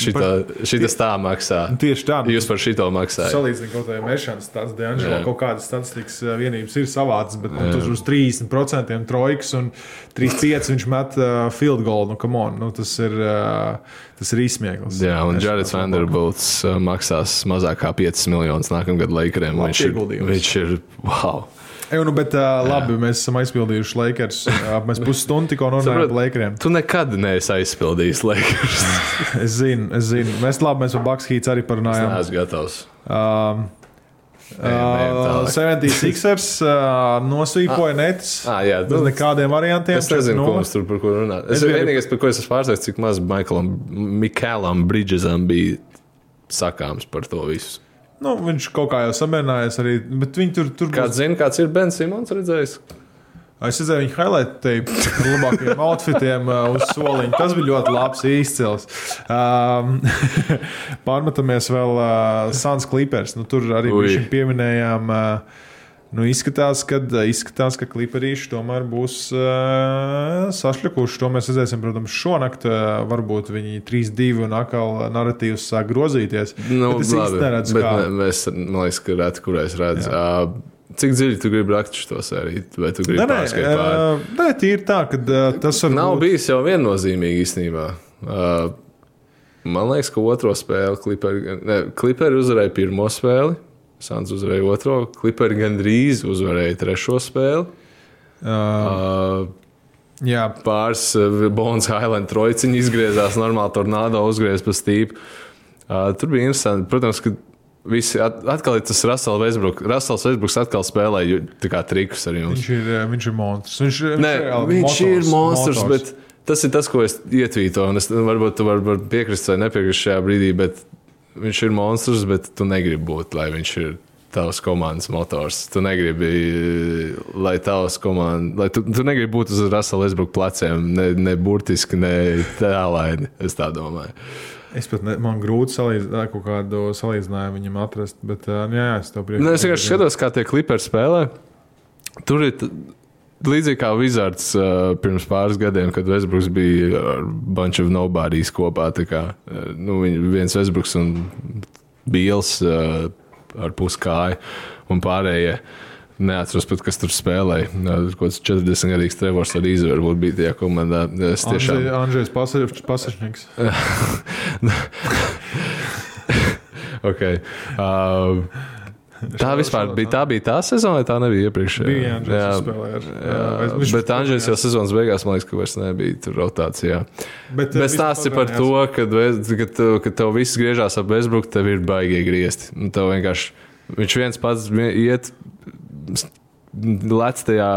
šita, šitas tā maksā. Tieši tā. Jūs par šito maksājat. Salīdzinot kaut kādā mešanas stāsts, D'Angelo Jā. kaut kādas statistikas uh, vienības ir savādas, bet nu, tur uz 30% trojkas un 3,5 viņš met uh, field goal. Nu, on, nu, tas ir, uh, tas ir izsmieklis. Jā, un Jareds. Vanderbilts maksās mazāk kā 5 miljonus nākamgad. Labs Viņš ir, viņš ir wow. Ej, nu, bet, uh, labi, mēs esam aizpildījuši Lakers. Mēs pusstundu tikko runājām par Lakeriem. Tu nekad neesi aizpildījis Lakers. [LAUGHS] Es zinu, es zinu. Mēs labi, mēs par Bucks Heats arī Es parunājām. neesmu gatavs. Um, Uh, tālāk. 76ers [LAUGHS] uh, nosvīpoja netis. Ah, jā, Bez nekādiem variantiem. Es nezinu, ko 4-0. mums tur par ko runāt. Es Es biju- vienīgais, par ko es esmu pārsteigts, cik maz Maiklam, Mikēlam Bridžesam bija sakāms par to visu. Nu, viņš kaut kā jau samierinājies arī, bet viņi tur tur Kāds zina, kāds ir Bens Simons redzējis? Es redzēju, viņa highlight tape ar labākajiem outfitiem uh, uz soliņa. Tas bija ļoti labs, izcils. Um, [LAUGHS] pārmetamies vēl uh, Sans Clippers. Nu, tur arī mēs pieminējām. Uh, Nu, izskatās, ka, izskatās, ka kliparīši tomēr būs uh, sašķelkuši. To mēs redzēsim, protams, šonakt. Uh, varbūt viņi 3-2 un atkal narratīvs sāk grozīties. Nu, es īsti neredzu, bet kā. mēs, man liekas, ka reti, kur es redzu. Uh, cik dziļi tu gribi rakt šo sēriju? Vai tu gribi Nē, nē, nē, tīri tā, ka uh, tas var Nav būt. bijis jau viennozīmīgi īstenībā. Uh, man liekas, ka otro spēli Clipperi, ne, Clipperi uzvarēja pirmo spēli. Sants uzvarēja otro, Clipperi gandrīz uzvarēja trešo spēli. Uh, Uh, jā, pāris uh, Bonas Highland trojciņi izgriezās, normāli tornado uzgriezās pa stīpu. Uh, tur bija interesanti. Protams, ka visi at, atkal ir tas Russells Westbrook. Russells Westbrooks atkal spēlē trikus ar jums. viņš ir, uh, viņš ir monstrs. Viņš, viņš Nē, reāli viņš motors, ir monstrs, bet tas ir tas, ko es ietvītoju. Es, varbūt tu vari var piekrist vai nepiekrist šajā brīdī, bet viņš ir monstrs, bet tu negribi būt, lai viņš ir tavs komandas motors. Tu negribi, lai tavs komandas, lai tu, tu negribi būt uz Rasela Lesbruka pleciem, ne, ne burtiski, ne tēlaini. Es tā domāju. Es pat ne, man grūti salīdzināt, kaut kādu salīdzinājumu viņam atrast, bet uh, jā, jā, es to priekšā. Nu, es vienkārši skatos, kā tie kliperi spēlē. Tur ir līdzīgi kā Wizards uh, pirms pāris gadiem, kad Westbrooks bija ar bunch of nobodies kopā. Kā, uh, nu, viens Westbrooks un Bīls uh, ar puskāju un pārējie. Neatceros pat, kas tur spēlēja. Kaut kāds 40 gadīgs Trevors arī varbūt bija tajā komandā. Es tiešām. Andrzejs Pasažņiks. [LAUGHS] Okay. Uh, tā vispār bija tā, bija tā sezona, vai tā nebija iepriekšējā? Bija Andrzejs, jā, jā, bet Andrzejs jau sezonas beigās, man liekas, ka vairs nebija tur rotācijā. Bet, Bet stāsti par to, ka, kad, tev- kad tev viss griežās ap Westbrook, tev ir baigi griezti. Tev vienkārši viņš viens pats iet. Lec tajā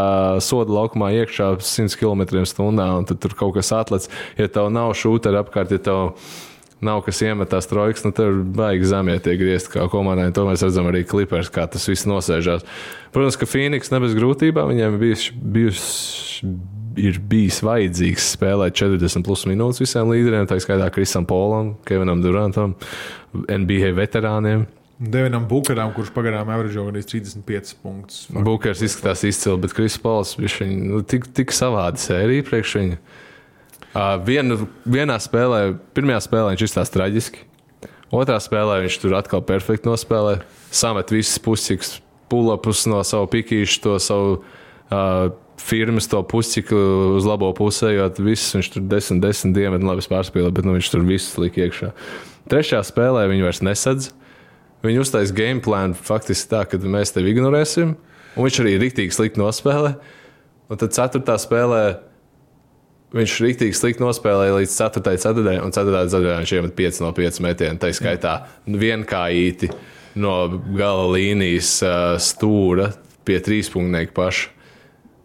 soda laukumā iekšā 100 km/h, un tad tur kaut kas atlec. Ja tev nav šūta apkārt, ja tev nav kas iemetās trojkas, nu tur baigi zemē tie griezt kā komandai. To mēs redzam arī klipers, kā tas viss nosēžās. Protams, ka Phoenix ne bez grūtībām viņiem bijuši. bijuši Ir bijis vajadzīgs spēlēt 40 plus minūtes visiem līderiem, tā skaitā Krisam Polam, Kevinam Durantam, NBA veterāniem. Devinam Bukaram, kurš pagaidām averģo gandrīz 35 punktus. Bukers izskatās izcili, bet Kris Pols bija nu, tik, tik savāda sērija priekš viņa. Vienu, vienā spēlē, pirmajā spēlē viņš izstāsta traģiski. Otrā spēlē viņš tur atkal perfekti nospēlē. Samet visas pusikas, pulapus no savu pikīšu, to savu uh, firmas, to pusiku uz labo pusē, jo viss viņš tur desmit, desmit dienu labi pārspēlē, bet nu, viņš tur viss lika iekšā. Trešajā spēlē viņi vairs nesadz. Viņi uztaisīja game plānu faktiski tā, ka mēs tevi ignorēsim, un viņš arī rīktīgi slikti nospēlē. Un tad ceturtā spēlē viņš rīktīgi slikti nospēlēja līdz 4. ceturtajai, un 4. ceturtajā viņš iemet 5 no 5 metieniem. Tā skaitā vienkājīti no gala līnijas stūra pie trīspunktnieka paša.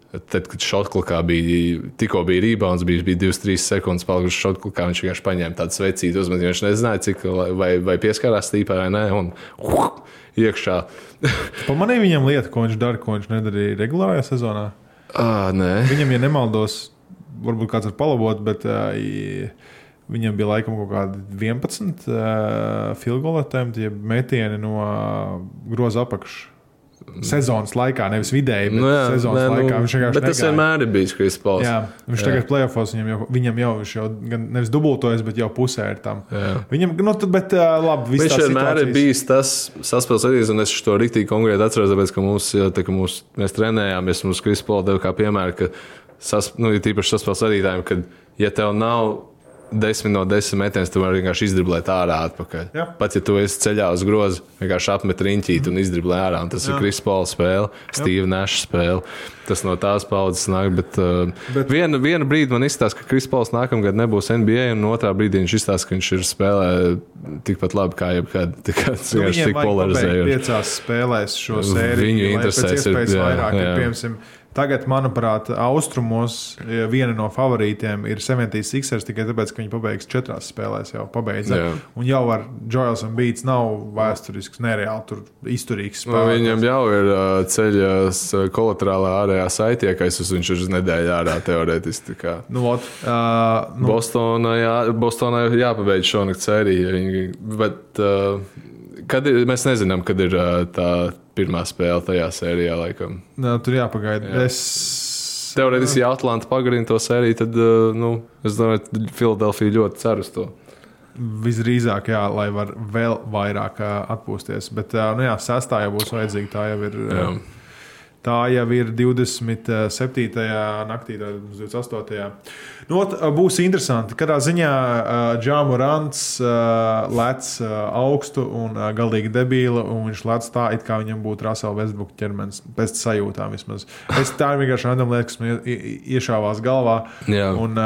Tad, kad šauklakā bija, tikko bija rebounds, bija, bija 2-3 sekundes palikušas šauklakā, viņš vienkārši paņēma tādu svecītu uzmetu. Viņš nezināja, cik vai, vai pieskārās stīpā vai nē, un uh, iekšā. [LAUGHS] Pamanīja viņam lietu, ko viņš dara, ko viņš nedarīja regulārajā sezonā. ah, nē, Viņam, ja nemaldos, varbūt kāds var palabot, bet uh, viņam bija laikam kaut kādi 11 uh, filgolētēm, tie metieni no groza apakšas. Sezonas laikā, nevis vidēji, bet nu, jā, sezonas nē, nu, laikā viņš vienkārši bet tas negāja. vienmēr ir bijis Kris Pauls. Jā, viņš Jā. tagad plēsofos, viņam jau, viņam jau, viņš jau gan nevis dubultojas, bet jau pusē ir tam. Jā. Viņam, nu, tad, bet labi, Viņš vienmēr ir situācijas- bijis tas saspēles arī, un es to rīktīgi konkrēti atceros, tāpēc, ka jā, tā, ka mūs, mēs trenējāmies, mums Krispola deva kā piemēru, ka sas, nu, ir tīpaši saspēles vadītājiem, ka, ja tev nav desmit no desmit metienas, tu vari vienkārši izdriblēt ārā atpakaļ. Jā. Pats, ja tu esi ceļā uz grozu, vienkārši apmet riņķīt un izdriblē ārā. Un tas Jā. ir Krispola spēle, Steve Nash spēle. Tas no tās paudzes nāk, bet, uh, Bet-. Vienu, vienu brīdi man izstāsta, ka Krispols nākamgad nebūs NBA, un otrā brīdī viņš izstāsta, ka viņš ir spēlē tikpat labi kā jebkad. [LAUGHS] Tas Nu, vienkārši viņiem tik polarizējoši. Piecās spēlēs šo sēriju. Viņu interesēs ir- jā, vairāk. Ir, jā. piemēram, tagad, manuprāt, austrumos viena no favorītiem ir 76ers tikai tāpēc, ka viņi pabeigs četrās spēlēs. Jau pabeidza. Jā. Un jau ar Joels un Beats nav vēsturisks, nereāli tur izturīgs Nu, spēlētājs. viņam jau ir s- kolaterālā ārējā saitē, ka viņš ir uz nedēļu ārā teorētiski. Nu, uh, nu, Bostonā, jā, Bostonā jāpabeidz šonakt sērija. Bet uh, kad ir, mēs nezinām, kad ir tā pirmā spēle tajā sērijā. Laikam. nā, tur jāpagaida. Jā. Es... Teorētiski, ja Atlanta pagarina to sēriju, tad nu, es domāju, ka Filadelfija ļoti cer uz to. Visdrīzāk, jā, lai var vēl vairāk atpūsties. Bet, nu jā, sestā jau būs vajadzīga. Tā jau ir, Jā. Tā jau ir 27. naktī, tad 28. Nu, ā, būs interesanti. Katrā ziņā Džāmu Rants lec augstu un galīgi debīli, un viņš lec tā, it kā viņam būtu Rasela Westbrook ķermenis, pēc sajūtām vismaz. Es, tā ir vienkārši random lieta, kas man ie- ie- iešāvās galvā. Jā. Un,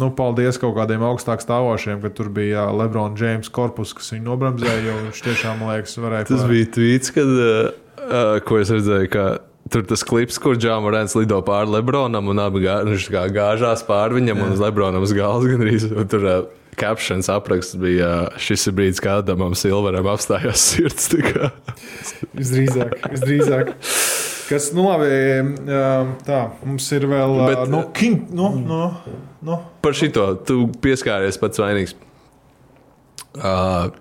nu, paldies kaut kādiem augstāk stāvošiem, ka tur bija jā, Lebrona Džeims korpus, kas viņu nobremzēja. jo Viņš tiešām, man liekas, varēja Tas pār- bija tvīts, kad, uh, uh, ko es redzēju. Ka... Tur tas klips, kur Džāmarēns lido pāri Lebronam un abi gā, kā gāžās pāri viņam un uz Lebronam uz galvas. Gandrīz, tur uh, captions apraksts bija, uh, šis ir brīdis, kad Adamam Silveram apstājās sirds. Visdrīzāk, visdrīzāk. Kas, nu, labi, um, tā, mums ir vēl. Bet- Bet, no, King, no, no, no. Par šito tu pieskāries pats vainīgs. Uh,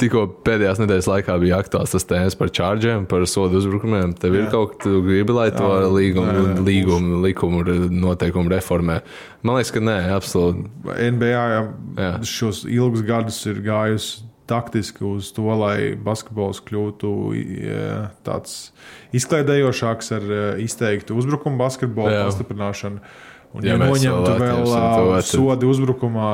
Tikko pēdējās nedēļas laikā bija aktuāls tas tēmas par čārģiem, par sodu uzbrukumiem. Tev ir Jā. kaut kas, tu gribi, lai to līgumu, līgumu likumu, noteikumu reformē. Man liekas, ka nē, absolūti. NBA jā, Jā. šos ilgus gadus ir gājusi taktiski uz to, lai basketbols kļūtu jā, tāds izklaidējošāks ar jā, izteiktu uzbrukumu basketbolu pastiprināšanu. Un, Ja ja, noņemtu vēl to, tad- sodi uzbrukumā,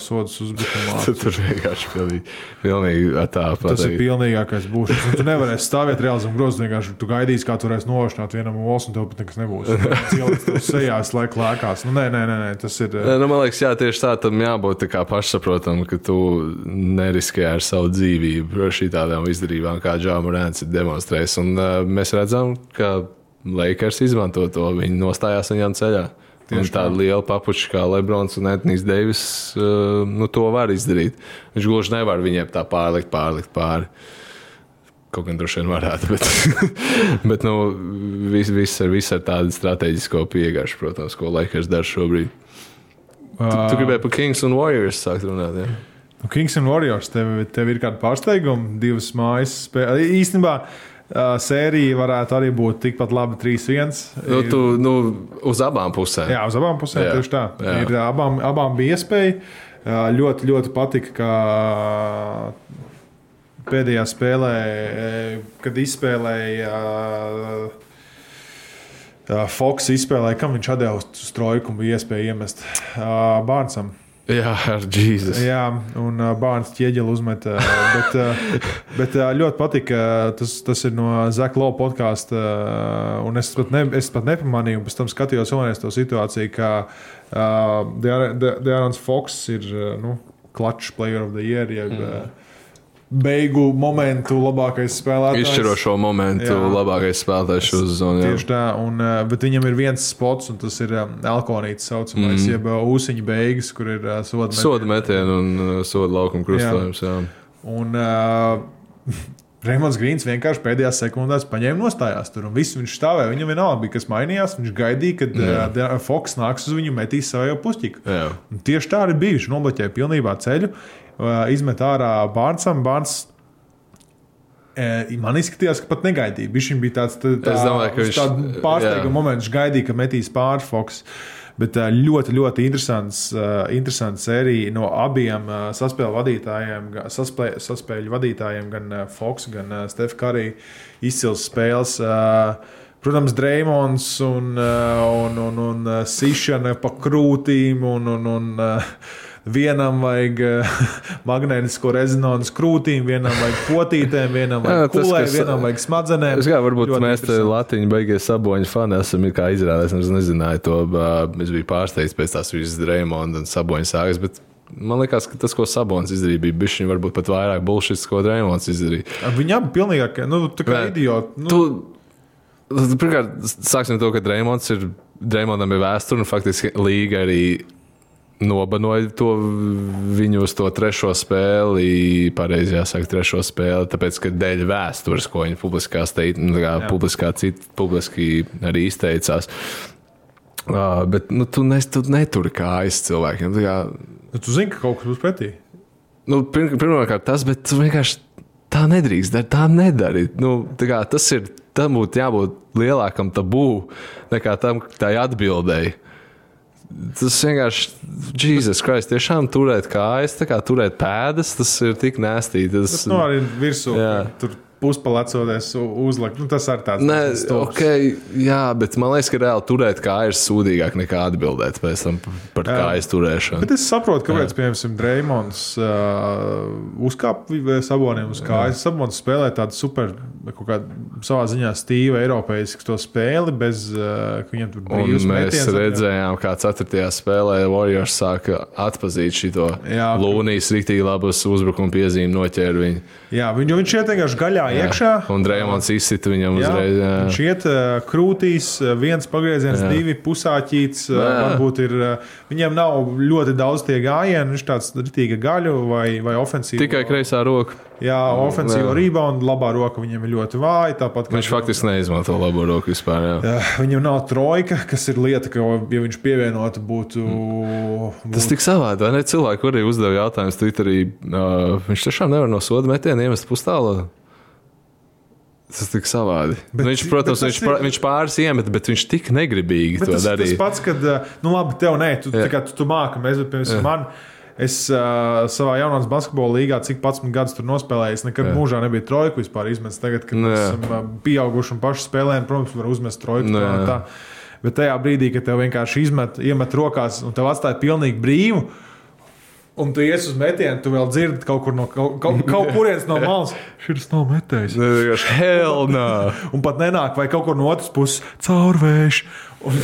sodus uzbrukumā. [LAUGHS] Tad tur vienkārši pilnīgi, pilnīgi tā Tas ir pilnīgākais būs. Un tu nevarēsi stāvēt reāli zem grozā. Vienkārši tu gaidīsi, kā tu varēsi nošķirt vienam olas, un tev pat nekas nebūs. [LAUGHS] Cilvēks tev sejā slēgt lēkās. Nu, nē, nē, nē, tas ir. Nē, Nu, man liekas, jā, tieši tā tam jābūt tā kā pašsaprotamam, ka tu neriskē ar savu dzīvību ar šādām izdarībām, kā Džāmarēns ir demonstrējis. Un uh, mēs redzam, ka Lakers izmanto to. Viņi nostājās viņam ceļā. Un Tieši tāda liela papuča kā Lebrons un Antonius Deivis, uh, nu, to var izdarīt. Viņš gluži nevar viņiem tā pārlikt, pārlikt pāri. Kaut gan droši vien varētu, bet, [LAUGHS] bet nu, viss vis ar, vis ar tādu strateģisko pieejašu, protams, ko Lakers dara šobrīd. Tu, tu gribēji par Kings un Warriors sākt runāt? Ja? Nu, Kings and Warriors, tev, tev ir kāda pārsteiguma, divas mājas spēles. Īstenībā uh, sērija varētu arī būt tikpat laba 3-1. Nu, tu, nu, uz abām pusēm. Jā, uz abām pusēm Jā, tieši tā. jā. Ir, abām, abām bija iespēja. Ā, Ļoti, ļoti patika, ka pēdējā spēlē, kad izspēlēja ā, Fox, izspēlēja, kam viņš atdeva uz trojku un bija iespēja iemest Ā, Bārnsam. Jā, ar Jēzus. Jā, un uh, Bārns ķieģeli uzmet. Uh, bet uh, [LAUGHS] bet uh, ļoti patika. Tas, tas ir no Zaka Lopa podkāsta. Uh, un es pat, ne, es pat nepamanīju, un pēc tam skatījos vēlreiz to situāciju, ka uh, Dārns Foks ir uh, nu, Clutch Player of the Year. Jeb, mm. Beigu momentu labākais spēlētājs. Izšķirošo momentu Jā. labākais spēlētājs sezonu. jā. Tieši tā, un, uh, bet viņam ir viens spots, un tas ir um, Elkonīts saucamais, mm. jeb uh, ūsuņa beigas, kur ir soda metieni. Soda metienu un soda laukuma krustojums. Jā. Un [LAUGHS] uh, Rēmons Grīns vienkārši pēdējās sekundēs paņēma nostājās tur. un Viss viņš stāvēja. Viņam vienalga bija, kas mainījās. Viņš gaidīja, kad uh, Foks nāks uz viņu, metīs savu puķiku. Jā. Un Tieši tā arī bija. Viņš nobloķēja pilnībā ceļu, izmet ārā Bārnsam. Bārns Man izskatījās, ka pat negaidīja. Viņš bija tāds tā, viņš- pārsteiguma moments. Viņš gaidīja, ka metīs pāri Foks. Bet ļoti, ļoti interesants, interesants sērija no abiem saspēļu vadītājiem, saspē- saspēļu vadītājiem, gan Foks, gan Stefans Karī. Izcils spēles. Protams, Dreamons un, un, un, un eh, Sišana pa krūtīm un, un, un Vienam vajag uh, [LAUGHS] magnētisko rezonanci krūtīm, vienam vajag potītēm, vienam Jā, vajag tas, kulē, kas- vienam vajag smadzenēm. Es kā varbūt mēs te. Latvijas beigas saboņu fani esam kā izrādās. Es nezināju to. Es biju pārsteigts pēc tās visas Dreimonda un saboņu sāgas. Bet man liekas, ka tas, ko Sabonis izdarīja, bija bijis varbūt pat vairāk bullshit, ko Dreimonds izdarīja. Viņi abi pilnīgi nu, tā kā idioti. Nu, Tu, pirmkārt, sāksim to, ka Dreimons ir, Dreimondam ir vēsture un faktiski līga arī nobanoja to viņu uz to trešo spēli, pareizi jāsaka, trešo spēli, tāpēc, ka dēļ vēstures, ko viņi publiskā, steit, nu, kā publiskā cit, publiski arī izteicās. Uh, bet nu, tu, nes, tu neturi kājas cilvēkiem. Tā Kā, nu, tu zini, ka kaut kas būs pretī. nu, pirm, pirmkārt, tas, bet tu vienkārši tā nedrīkst darīt. Tā nedari. Nu, tā kā, tas ir. Tam būtu jābūt lielākam tabū nekā tam, tai atbildēji. Tas vienkārši, Jēzus Kristus, tiešām turēt kājas, kā turēt pēdas, tas ir tik nēstīgi. Tas, Tas nu, arī virsū, Jā. tur puspalacoties, uzlikt. Nu, tas arī tāds stulbs. ok, jā, bet man liekas, ka reāli turēt kājas ir sūdīgāk nekā atbildēt pēc tam par Jā. kājas turēšanu. Bet es saprotu, kāpēc, piemēram, Dreimons uh, uzkāpa saboniem uz kājas. Sabons spēlē tādu super, kaut kādu savā ziņā stīvu eiropeisku to spēli, bez uh, ka viņam tur Un brīvs mēs metiens. redzējām, kā 4. spēlē Warriors sāka atpazīt šo. Lūnijas rīktīgi labas uzbrukuma piezīmi, noķēra viņu. Jā, viņ, viņš iet vienkārši gaļā jā. iekšā. Un Dreimons izsita viņam Jā, uzreiz. Jā. viņš iet krūtīs, viens pagrieziens, jā. divi pusāķīts. Varbūt ir, viņam nav ļoti daudz tie gājieni, viņš tāds rītīga gaļu vai, vai ofensīva. Tikai kreisā roka. Jā, ofensīva Jā. rebound, labā roka viņam ir ļoti vāja. Tāpat, kā Viņš faktiski neizmanto labo roku vispār. Jā. Jā, Viņam nav trojka, kas ir lieta, ka, ja viņš pievienotu, būtu. Tas būtu tik savādi, vai ne? Cilvēki arī uzdeva jautājumus Twitterī. Uh, viņš tiešām nevar no soda metiena iemest pustālu. Tas tik savādi. Bet Bet, viņš, protams, bet tas viņš, ir... ir- viņš pāris iemet, bet viņš tik negribīgi Bet to tas, tas darīja. pats, kad, uh, nu, labi, tev nē, tu, kā tu, tu māki, mēs, piemēram, man. Es uh, savā jaunās basketbola līgā, cik pats gadus tur nospēlēju, es nekad Jā. mūžā nebiju trojku vispār izmetis. Tagad, kad Nu, mēs jā. esam uh, pieauguši un paši spēlējam, protams, var uzmest trojku. Nu, tā un jā. tā. Bet tajā brīdī, kad tev vienkārši izmet, iemet rokās un tev atstāja pilnīgi brīvu, Un tu ies uz metienu, tu vēl dzirdi kaut kur no kaut, kaut, kaut kurienes no malas. [LAUGHS] Šis nav metējis. Hell no! Un pat nenāk, vai kaut kur no otras puses caurvējš. Un,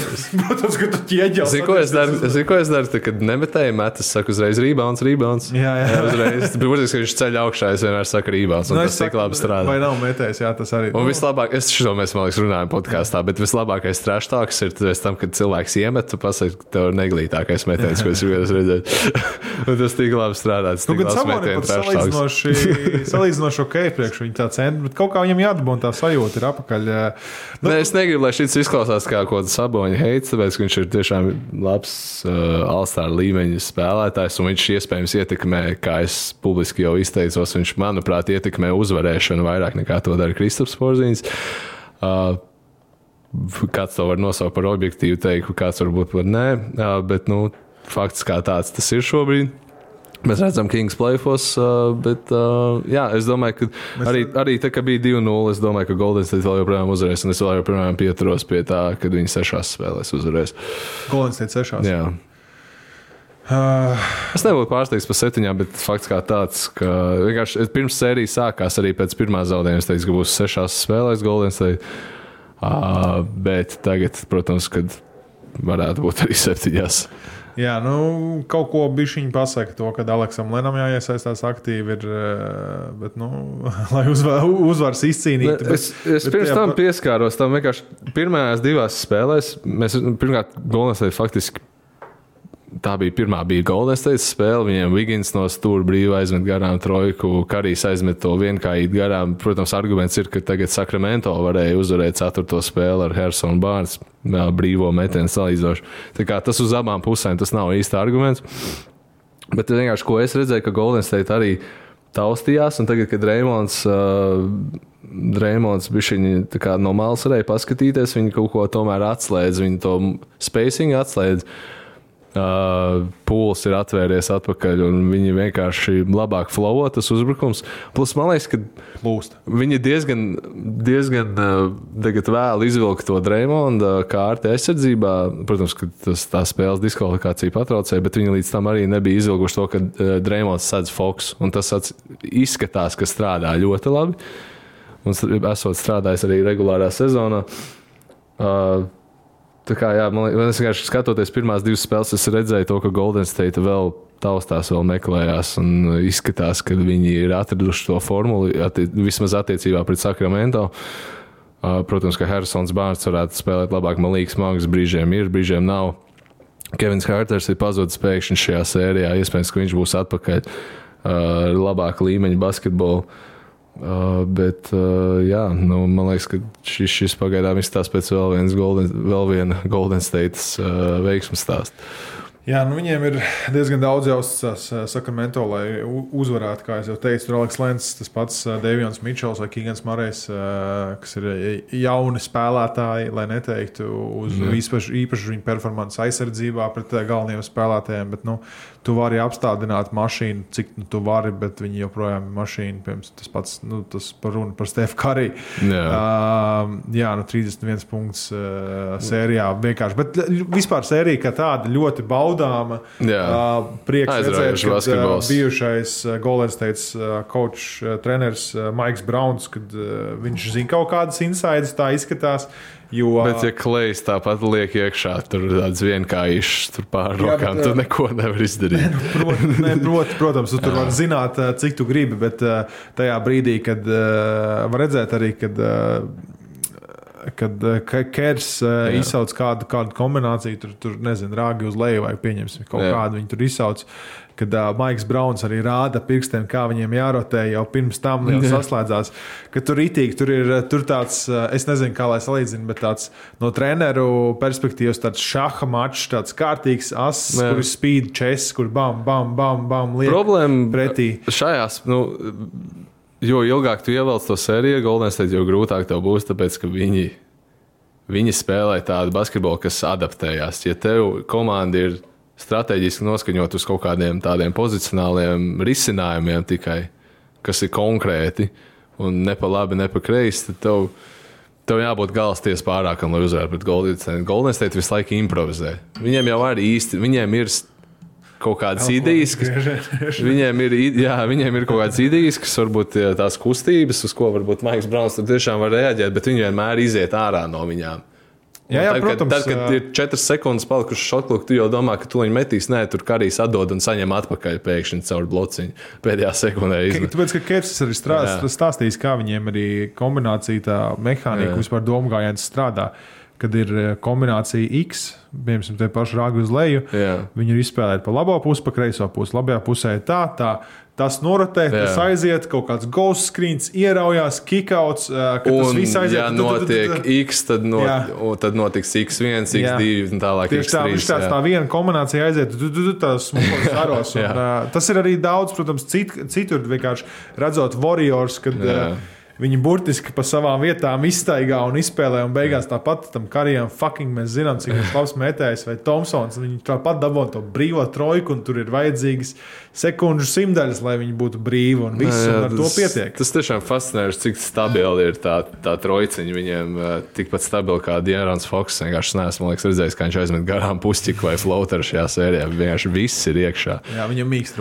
protams, ka tu ķieģeli. Zini, ko es daru? Zini, ko es daru? Tad, kad nemetēju metas, saku uzreiz rebounds, rebounds. Jā, jā. uzreiz. Protams, ka viņš ceļ augšā, es vienmēr saku rebounds. Un Nu, tas es tik labi strādā. Vai nav metējis? Jā, tas arī. Un vislabāk, es šo mēs, man liekas, runājam podkāstā, bet vislabākais trešāks ir pēc tam, kad cilvēks iemet, tu pasaki, ka tev ir neglītākais metiens, ko es gribēju redzēt. [LAUGHS] Un tas tik labi strādā. Tas Nu, tik metienu pat trešāks. [LAUGHS] salīdzinoši, ok, priekš viņa tā centra, bet kaut kā viņam jādabūna tā sajūta ir apakaļ. Nu, Nē, es negribu, lai šis izklausās kā kaut kāds saboņa heits, tāpēc viņš ir tiešām labs uh, Alstāra līmeņa spēlētājs, un viņš iespējams ietekmē, kā es publiski jau izteicos, viņš, manuprāt, ietekmē uzvarēšanu vairāk nekā to dara Kristaps Porzīns. Uh, kāds to var nosaukt par objektīvu teikumu, kāds varbūt par nē, uh, bet nu, fakts kā tāds tas ir šobrīd. Mēs redzam, ka Kings plēfos, uh, bet uh, jā, es domāju, ka arī, arī tā, ka bija 2-0, es domāju, ka Golden State vēl joprojām uzvarēs, un es vēl joprojām pieturos pie tā, kad viņi sešās spēlēs uzvarēs. Golden State sešās. Jā. Uh, Es nebūtu pārsteigts par septiņām, bet fakts kā tāds, ka vienkārši pirms sērijas sākās arī pēc pirmā zaudējuma. Es teicu, ka būs sešās spēlēs Golden State. Uh, bet tagad, protams, kad varētu būt arī septiņās. Jā, nu, kaut ko bija viņa pasaka, to, ka Aleksam Lenam jāiesaistās aktīvi, ir, eh, bet, nu, [LAUGHS] lai uzvar, uzvaras izcīnītu. bet- Es, es bet pirms jā, tam pieskāros tam vienkārši pirmajās divās spēlēs. Mēs pirmkārt, State faktiski. Tā bija pirmā bija Golden State spēle. Viņiem Vigins no stūra brīvi aizmet garām trojku, Karijs aizmet to vienkārši garām. Protams, arguments ir, ka tagad Sakramento varēja uzvarēt ceturto spēli ar Hersonu Bārns brīvo metienu salīdzinoši. Tas uz abām pusēm tas nav īsti arguments. Bet vienkārši, ko es redzēju, ka Golden State arī taustījās, un tagad, kad Reimons. Uh, Reimons bija no malas varēja paskatīties, viņi kaut ko tomēr atslēdz, viņi to spēcīgu atslēdz. Uh, Pūlis ir atvērties atpakaļ, un viņi vienkārši labāk flowo tas uzbrukums. Plus, man liekas, ka plūst. Viņi diezgan, diezgan uh, tagad vēl izvilka to Dreimonda kārtu aizsardzībā. Protams, ka tas tā spēles diskvalifikācija patraucēja, bet viņi līdz tam arī nebija izvilkuši to, ka uh, Dreimonds sedz fokus. Un tas izskatās, ka strādā ļoti labi. Un esot strādājis arī regulārā sezonā. Uh, Tā kā, jā, man liekas, vienkārši skatoties pirmās divas spēles, es redzēju to, ka Golden State vēl taustās, vēl meklējās un izskatās, ka viņi ir atraduši to formulu, atti vismaz attiecībā pret Sakramento. Uh, Protams, ka Harrisons Bārns varētu spēlēt labāk, man liekas, smags brīžiem ir, brīžiem nav. Kevins Hārters ir pazudis pēkšņi šajā sērijā. Iespējams, ka viņš būs atpakaļ uh, ar labāku līmeņu basketbolu. Uh, bet, uh, jā, nu, man liekas, ka šis, šis pagaidām izstāsta pēc vēl, viens golden, vēl viena Golden State uh, veiksmes stāsta. Jā, nu viņiem ir diezgan daudz uh, Sakramento, lai uzvarētu. Kā jau teicu, tur Aleks Lens, tas pats uh, Devions Mičels vai Kigans Marējs, uh, kas ir uh, jauni spēlētāji, lai neteiktu uz īpašu, īpašu viņu performances aizsardzībā pret galvenajiem spēlētājiem. Bet, nu, tu vari apstādināt mašīnu, cik nu, tu vari, bet viņi joprojām ir mašīna. Piemēram, tas pats nu, tas par runu par Stefu Kariju. Jā. Uh, jā, nu 31 punkts uh, sērijā vienkārši. Bet vispār sērija kā tāda ļoti baudāma. Jā. Uh, prieks redzēt, ka uh, bijušais uh, Golden State uh, coach, uh, treneris uh, Maiks Browns, kad uh, viņš zina kaut kādas insides, tā izskatās. Jo, Bet, ja klejs tāpat liek iekšā, tur tāds vienkāršs tur pāri Jā, rokām, bet, tu uh, neko nevar izdarīt. [LAUGHS] Prot, ne, prot, protams, tu tur var zināt, uh, cik tu gribi, bet uh, tajā brīdī, kad var redzēt arī, kad. Kad Ke- Kers uh, izsauc kādu, kādu kombināciju, tur, tur nezinu, rāgi uz leju vai pieņemsim kaut Jā. kādu, viņi tur izsauc. Kad uh, Maiks Browns arī rāda pirkstiem, kā viņiem jārotē jau pirms tam jau saslēdzās. Ka tur itīgi, tur ir tur tāds, es nezinu, kā lai salīdzinu, bet tāds no treneru perspektīvas, tāds šaha mačs, tāds kārtīgs ass, Jā. kur ir spīd čess, kur bam, bam, bam, bam liek Problēma pretī. šajās, nu, jo ilgāk tu ievelc to sēriju, Golden State, jo grūtāk tev būs, tāpēc ka viņi, viņi spēlē tādu basketbolu, kas adaptējās. Ja tev komanda ir strateģiski noskaņot uz kaut kādiem tādiem pozicionāliem risinājumiem tikai, kas ir konkrēti un ne pa labi, ne pa kreisi, tad tev, tev jābūt galvasties pārākam, lai uzvarētu pret Golden State. Golden State visu laiku improvizē. Viņiem jau arī īsti, viņiem ir kaut kādas idejas, kas [LAUGHS] viņiem ir, jā, viņiem ir kaut kādas idejas, kas varbūt ir tās kustības, uz ko varbūt Maiks Browns tiešām var reaģēt, bet viņi vienmēr iziet ārā no viņām. Jā, jā, tad, protams, Kad, tad, kad ir četras sekundes palikušas šotkluku, tu jau domā, ka tu viņu metīs, nē, tur karīs atdod un saņem atpakaļ pēkšņi caur blociņu. [LAUGHS] Pēdējā sekundē Ke- izmet. Tāpēc, ka Kevs arī strāst, Jā. stāstījis, kā viņiem arī kombinācija, tā mehānika, vispār domgājiens strādā. Kad ir eh, kombinācija X, piemēram, te pašu rāgu uz leju, Jā. viņi ir izspēlēti pa labo pusi, pa kreiso pusi. Labajā pusē ir tā, tā. Tas norotē, Jā. tas aiziet, kaut kāds ghost screens, ieraujās, tas Un, viss aiziet. ja tu- tu- tu- tu- notiek X, tad, un tad notiks X1, Jā. X2 un tālāk. Tieši tā, X3, viņš tāds tā viena kombinācija aiziet, tu, tu, tās smukos [LAUGHS] staros. un, Tas ir arī daudz, protams, cit, citur vienkārši redzot Warriors, kad Jā. uh, viņi burtiski pa savām vietām iztaigā un izspēlē, un beigās tāpat tam karijam fucking mēs zinām, cik viņš labs metējs vai Thompsons. un Viņi tāpat dabūna to brīvo trojku, un tur ir vajadzīgas sekundžu simtaļas, lai viņi būtu brīvi, un viss Jā, un ar to tas- pietiek. Tas tiešām fascinējoši, cik stabili ir tā, tā trojciņa. Viņiem tikpat stabili kā Dienāns Foks. Vienkārši neesmu liekas, redzējis, kā viņš aizmet garām pustiku vai floateru šajā sērijā. Vienkārši viss ir iekšā. Jā, viņam mīkst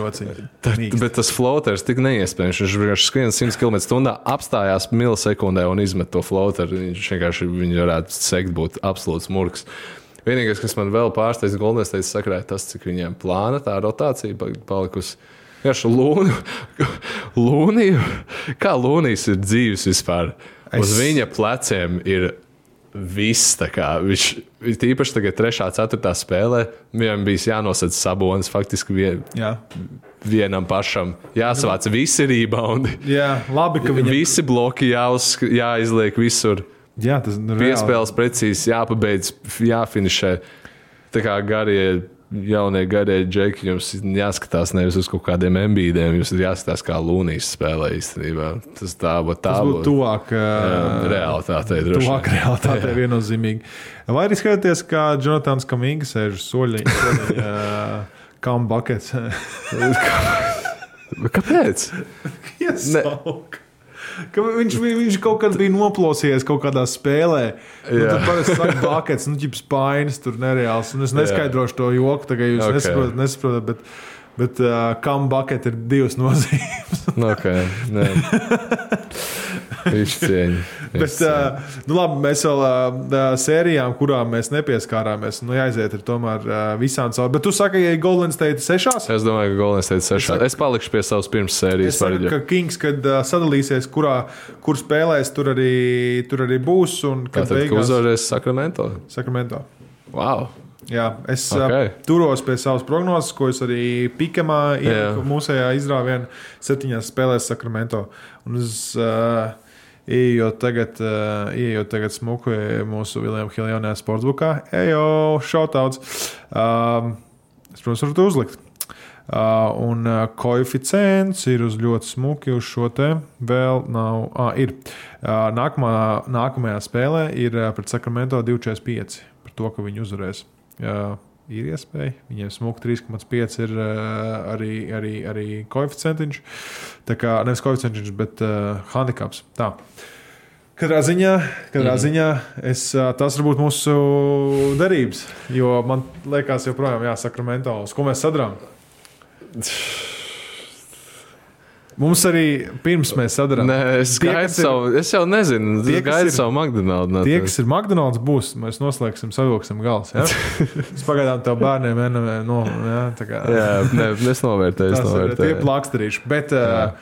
Mīkst. bet tas floaters tik neiespējams. Viņš vienkārši skrien 100 km/h, apstājās milisekundē un izmet to floateru. Viņš vienkārši viņu varētu sekt, būt absolūts murgs. Vienīgais, kas man vēl pārsteidz, Goldman State sakrā, ir tas, cik viņiem plāna tā rotācija pa- palikusi. Vienkārši lūnu, lūniju, kā lūnijas ir dzīves vispār. Uz Es- viņa pleciem ir viss. kā Viņš tīpaši tagad, 3. un 4. spēlē, viņam bija jānosaka sabonis faktiski vien, Jā. vienam pašam. Jāsavāc visi rebondi, Jā, labi, ka viņam visi bloki jāuz, jāizliek visur. Jā, tas ir reāli. Piespēles precīzi jāpabeidz, jāfinišē. Tā kā garie, jaunie garie džeki, jums jāskatās nevis uz kaut kādiem ambīdiem, jums ir jāskatās, kā Lunijas spēlē īstenībā. Tas tā būtu tā Tas būtu tuvāk. Ā, Realitātei Tuvāk realitātei viennozīmīgi. Vai arī skatāties, kā Jonatans Kamīga sēž soļi, kam bakets Kāpēc? [LAUGHS] iesauk. Ka viņš, viņš kaut kad bija noplosījies kaut kādā spēlē. Nu, tad parasti saka, bakets, nu, ģips spainis, tur nereāls. Un es neskaidrošu to joku, tagad jūs Ok. okay. nesaprotat, nesaprotat, bet, bet uh, kam baket ir divas nozīmes. Nu, okay, nē. Viņš cieņa. Bet, uh, nu, labi, mēs vēl uh, sērijām, kurām mēs nepieskārāmies, nu, jāiziet ar tomēr uh, visām cauri. Bet tu saki, ja Golden State sešās? Es domāju, ka Golden State 6. saku- Es palikšu pie savas pirmās sērijas. Es saku, ka Kings, kad uh, sadalīsies, kurā, kur spēlēs, tur arī, tur arī būs. Un kad Tātad, ka beigās uzvarēs Sakramento. Sakramento. Wow! Jā, es Ok. okay. turos pie savas prognozes, ko es arī Pikamā ieliku Jā. mūsējā izrāvienā, septiņās spēlēs Sakramento. Un es uh, ieejot tagad, uh, ieejot tagad smuku mūsu Viljama Hiljonā sportsbukā, ejo, šautauts. Um, es, protams, varu to uzlikt. Uh, un uh, koeficients ir uz ļoti smuki uz šo te. Vēl nav. Ah, ir. Uh, nākamā, nākamajā spēlē ir pret Sakramento 2,45 par to, ka viņi uzvarēs. Uh, ir iespēja. Viņiem smuki 3,5 ir uh, arī, arī, arī koeficientiņš. Tā kā nevis koeficientiņš, bet uh, handicaps. Tā. Katrā ziņā, katrā mm. ziņā es, ā, tas var būt mūsu derības. Jo man liekas, joprojām, jā, Sakramento, uz ko mēs sadarām. [LAUGHS] Mums arī pirms mēs sadarām. Nē, es, Tie, kas ir- savu, es jau nezinu, Tie, gaidu ir- savu McDonald's. Tie, kas ir McDonald's, būs. Mēs noslēgsim, savilksim gals. Ja? [LAUGHS] Es pagaidām tev bērniem NV, no, ja, tā kā, Jā, ne, es novērtēju, es ir tie novērtēju. plāksterīši. Bet uh,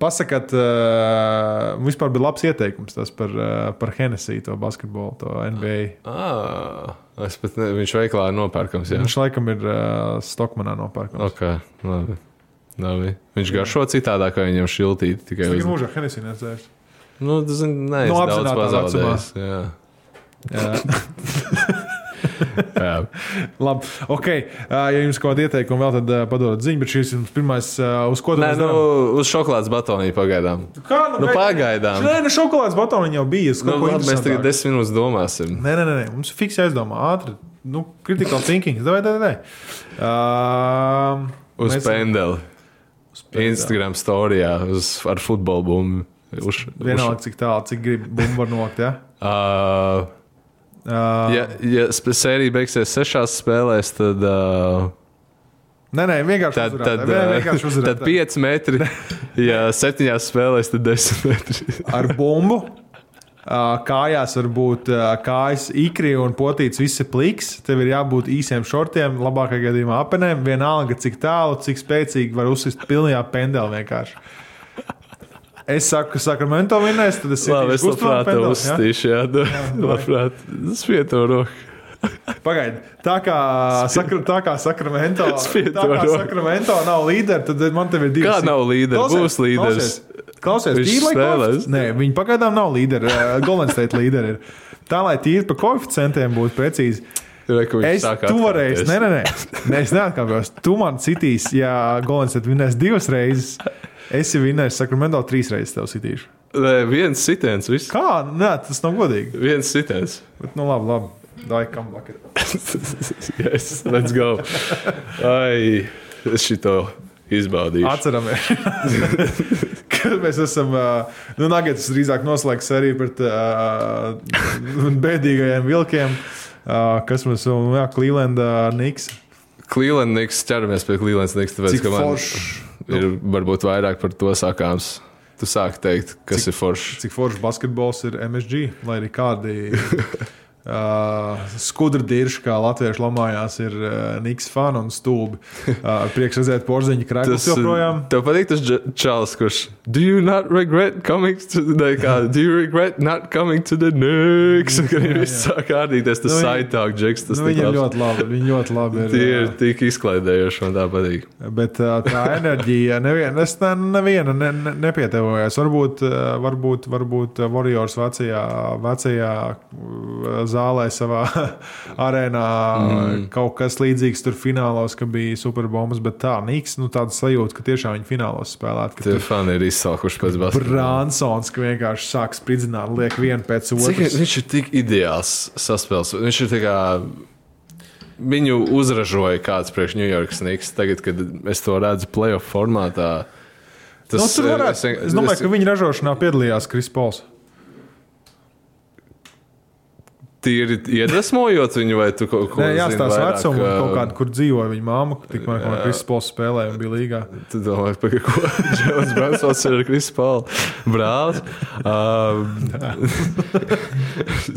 pasakat, uh, vispār bija labs ieteikums tas par, uh, par Hennessy, to basketbolu, to NBA. Ah, es pat ne, viņš veiklā ir nopērkams. Jā. Viņš laikam ir uh, Stokmanā nopērkams. Okay, labi. Labi. Viņš garšo citādāk, kā viņam šiltīt. Tikai Viņš uz... mūžā Hennessy nedzērs. Nu, tas ir nē, Nu, es daudz pazaudējis. Jā. [LAUGHS] Jā. [LAUGHS] Jā. Labi, ok. Ja jums kaut kāda ieteikuma vēl, tad padodat ziņu, bet šis ir pirmais, uh, uz ko mēs nu, darām. uz šokolādes batoniju pagaidām. Kā, Nu, pagaidām. Nē, nu, šokolādes batoni jau bija. Nu, labi, mēs tagad desmit. minūtes domāsim. Nē, nē, nē, mums ir fiks jāizdomā ātri. Nu, critical thinking. Davai, davai, davai. Uh, Uz mēs- pendeli. Uz. Instagram storijā uz, ar futbolu bumbu. Uz, Vienalga, cik tālu, cik grib bumbu var nokt. Ja? Uh, Uh, ja, ja sp- sērija beigsies sešās spēlēs, tad uh, Nē, nē, vienkārši Tad, uzvarētāji. tad, Nē, vienkārši tad uzvarētāji. 5 metri. [LAUGHS] Ja septiņās spēlēs, tad 10 metri. ar bumbu. Kājās var būt kājas ikri un potīts, viss ir pliks. Tev ir jābūt īsiem šortiem, labākajā gadījumā apenēm. Vienalga, cik tālu, cik spēcīgi var uzsist pilnajā pendelī vienkārši. Es saku, Sakramento vinnēs, tad es Labi, es sitīšu kustumā labprāt to pendeli, ja? uzstīšu. Jā, jā labprāt. Spiet to roku. Pagaidi, tā kā, sakra, tā kā Sakramento, [LAUGHS] tā kā. Sakramento nav līderi, tad man te ir divi. Kā nav līderi? Būs līderis. Klausies, klausies koefici- Nē, viņi pagaidām nav līderi. Uh, Golden State līderi ir. Tā lai tīri par koeficientiem būtu precīzi. Es atkāpties. nē, nē, nē, nē es neatkāpjos. Tu man citīs, ja Golden State vinnēs divas reizes. Es jau vinnēju Sakramento trīs reizes tev citīšu. Nē, viens sitiens. Viss. Kā? Nē, tas nav godīgi. Viens sitiens. Bet, nu, labi, labi. Dai, kam vakar. [LAUGHS] yes, let's go. Ai, es šito izbaudīšu. Atceramies, [LAUGHS] ka mēs esam. ā, Nu, Nagats drīzāk noslēgs seriju pret uh, [LAUGHS] bēdīgajiem vilkiem. Uh, kas mums ir? Jā, Cleveland, uh, Niks. Cleveland Niks, ķeramies pie Cleveland Niks, tāpēc, Cik ka man foršs. ir varbūt vairāk par to sakāms. Tu sāki teikt, kas Cik- ir foršs. Cik foršs basketbols ir MSG, lai arī kādi. Uh, skudra dirži, kā latvieši lamājās, ir uh, Niks fani un stulbi. Uh, prieks redzēt porziņu krāklus joprojām. Tev patīk tas čalis, kurš. Do you not regret coming to the kā, Do you regret not coming to the Knicks? Kad viņi visi sāk kārtīties, tas Nu, talk džeks. Tas Nu, ir labs. ļoti labi. Viņi ļoti labi ir. Tie ir ā, tik izklaidējoši, man tā patīk. Bet uh, tā enerģija, neviena, es ne, neviena ne, ne, nepietevojos. Varbūt, uh, varbūt, varbūt uh, Warriors vecajā, vecajā uh, zālē, savā [LAUGHS] arēnā, mm. kaut kas līdzīgs tur finālos, ka bija superbombas. Bet tā, Niks, nu tāda sajūta, ka tiešām viņi finālos spēlētu. Tie fani ir izsalkuši pēc basketbola. Bransons, ka vienkārši sāk spridzināt, liek vienu pēc Cik otras. viņš ir tik ideāls saspēles? Viņš ir tā kā. Viņu uzražoja kāds priekš New York Snigs. Tagad, kad es to redzu playoff formātā, tas Nu, tur varētu, es domāju, ka viņa ražošanā piedalījās Kris Tīri iedvesmojot viņu, vai tu kaut ko Nē, jāstāsta vairāk, vecumu, ā, kaut kādu, kur dzīvoja viņa māma. Tikmēr, kad Kris Pols spēlēja un bija līgā. Tu domā, par ko [LAUGHS] Džons Bransons ir Pauli brālis. [LAUGHS] Uh,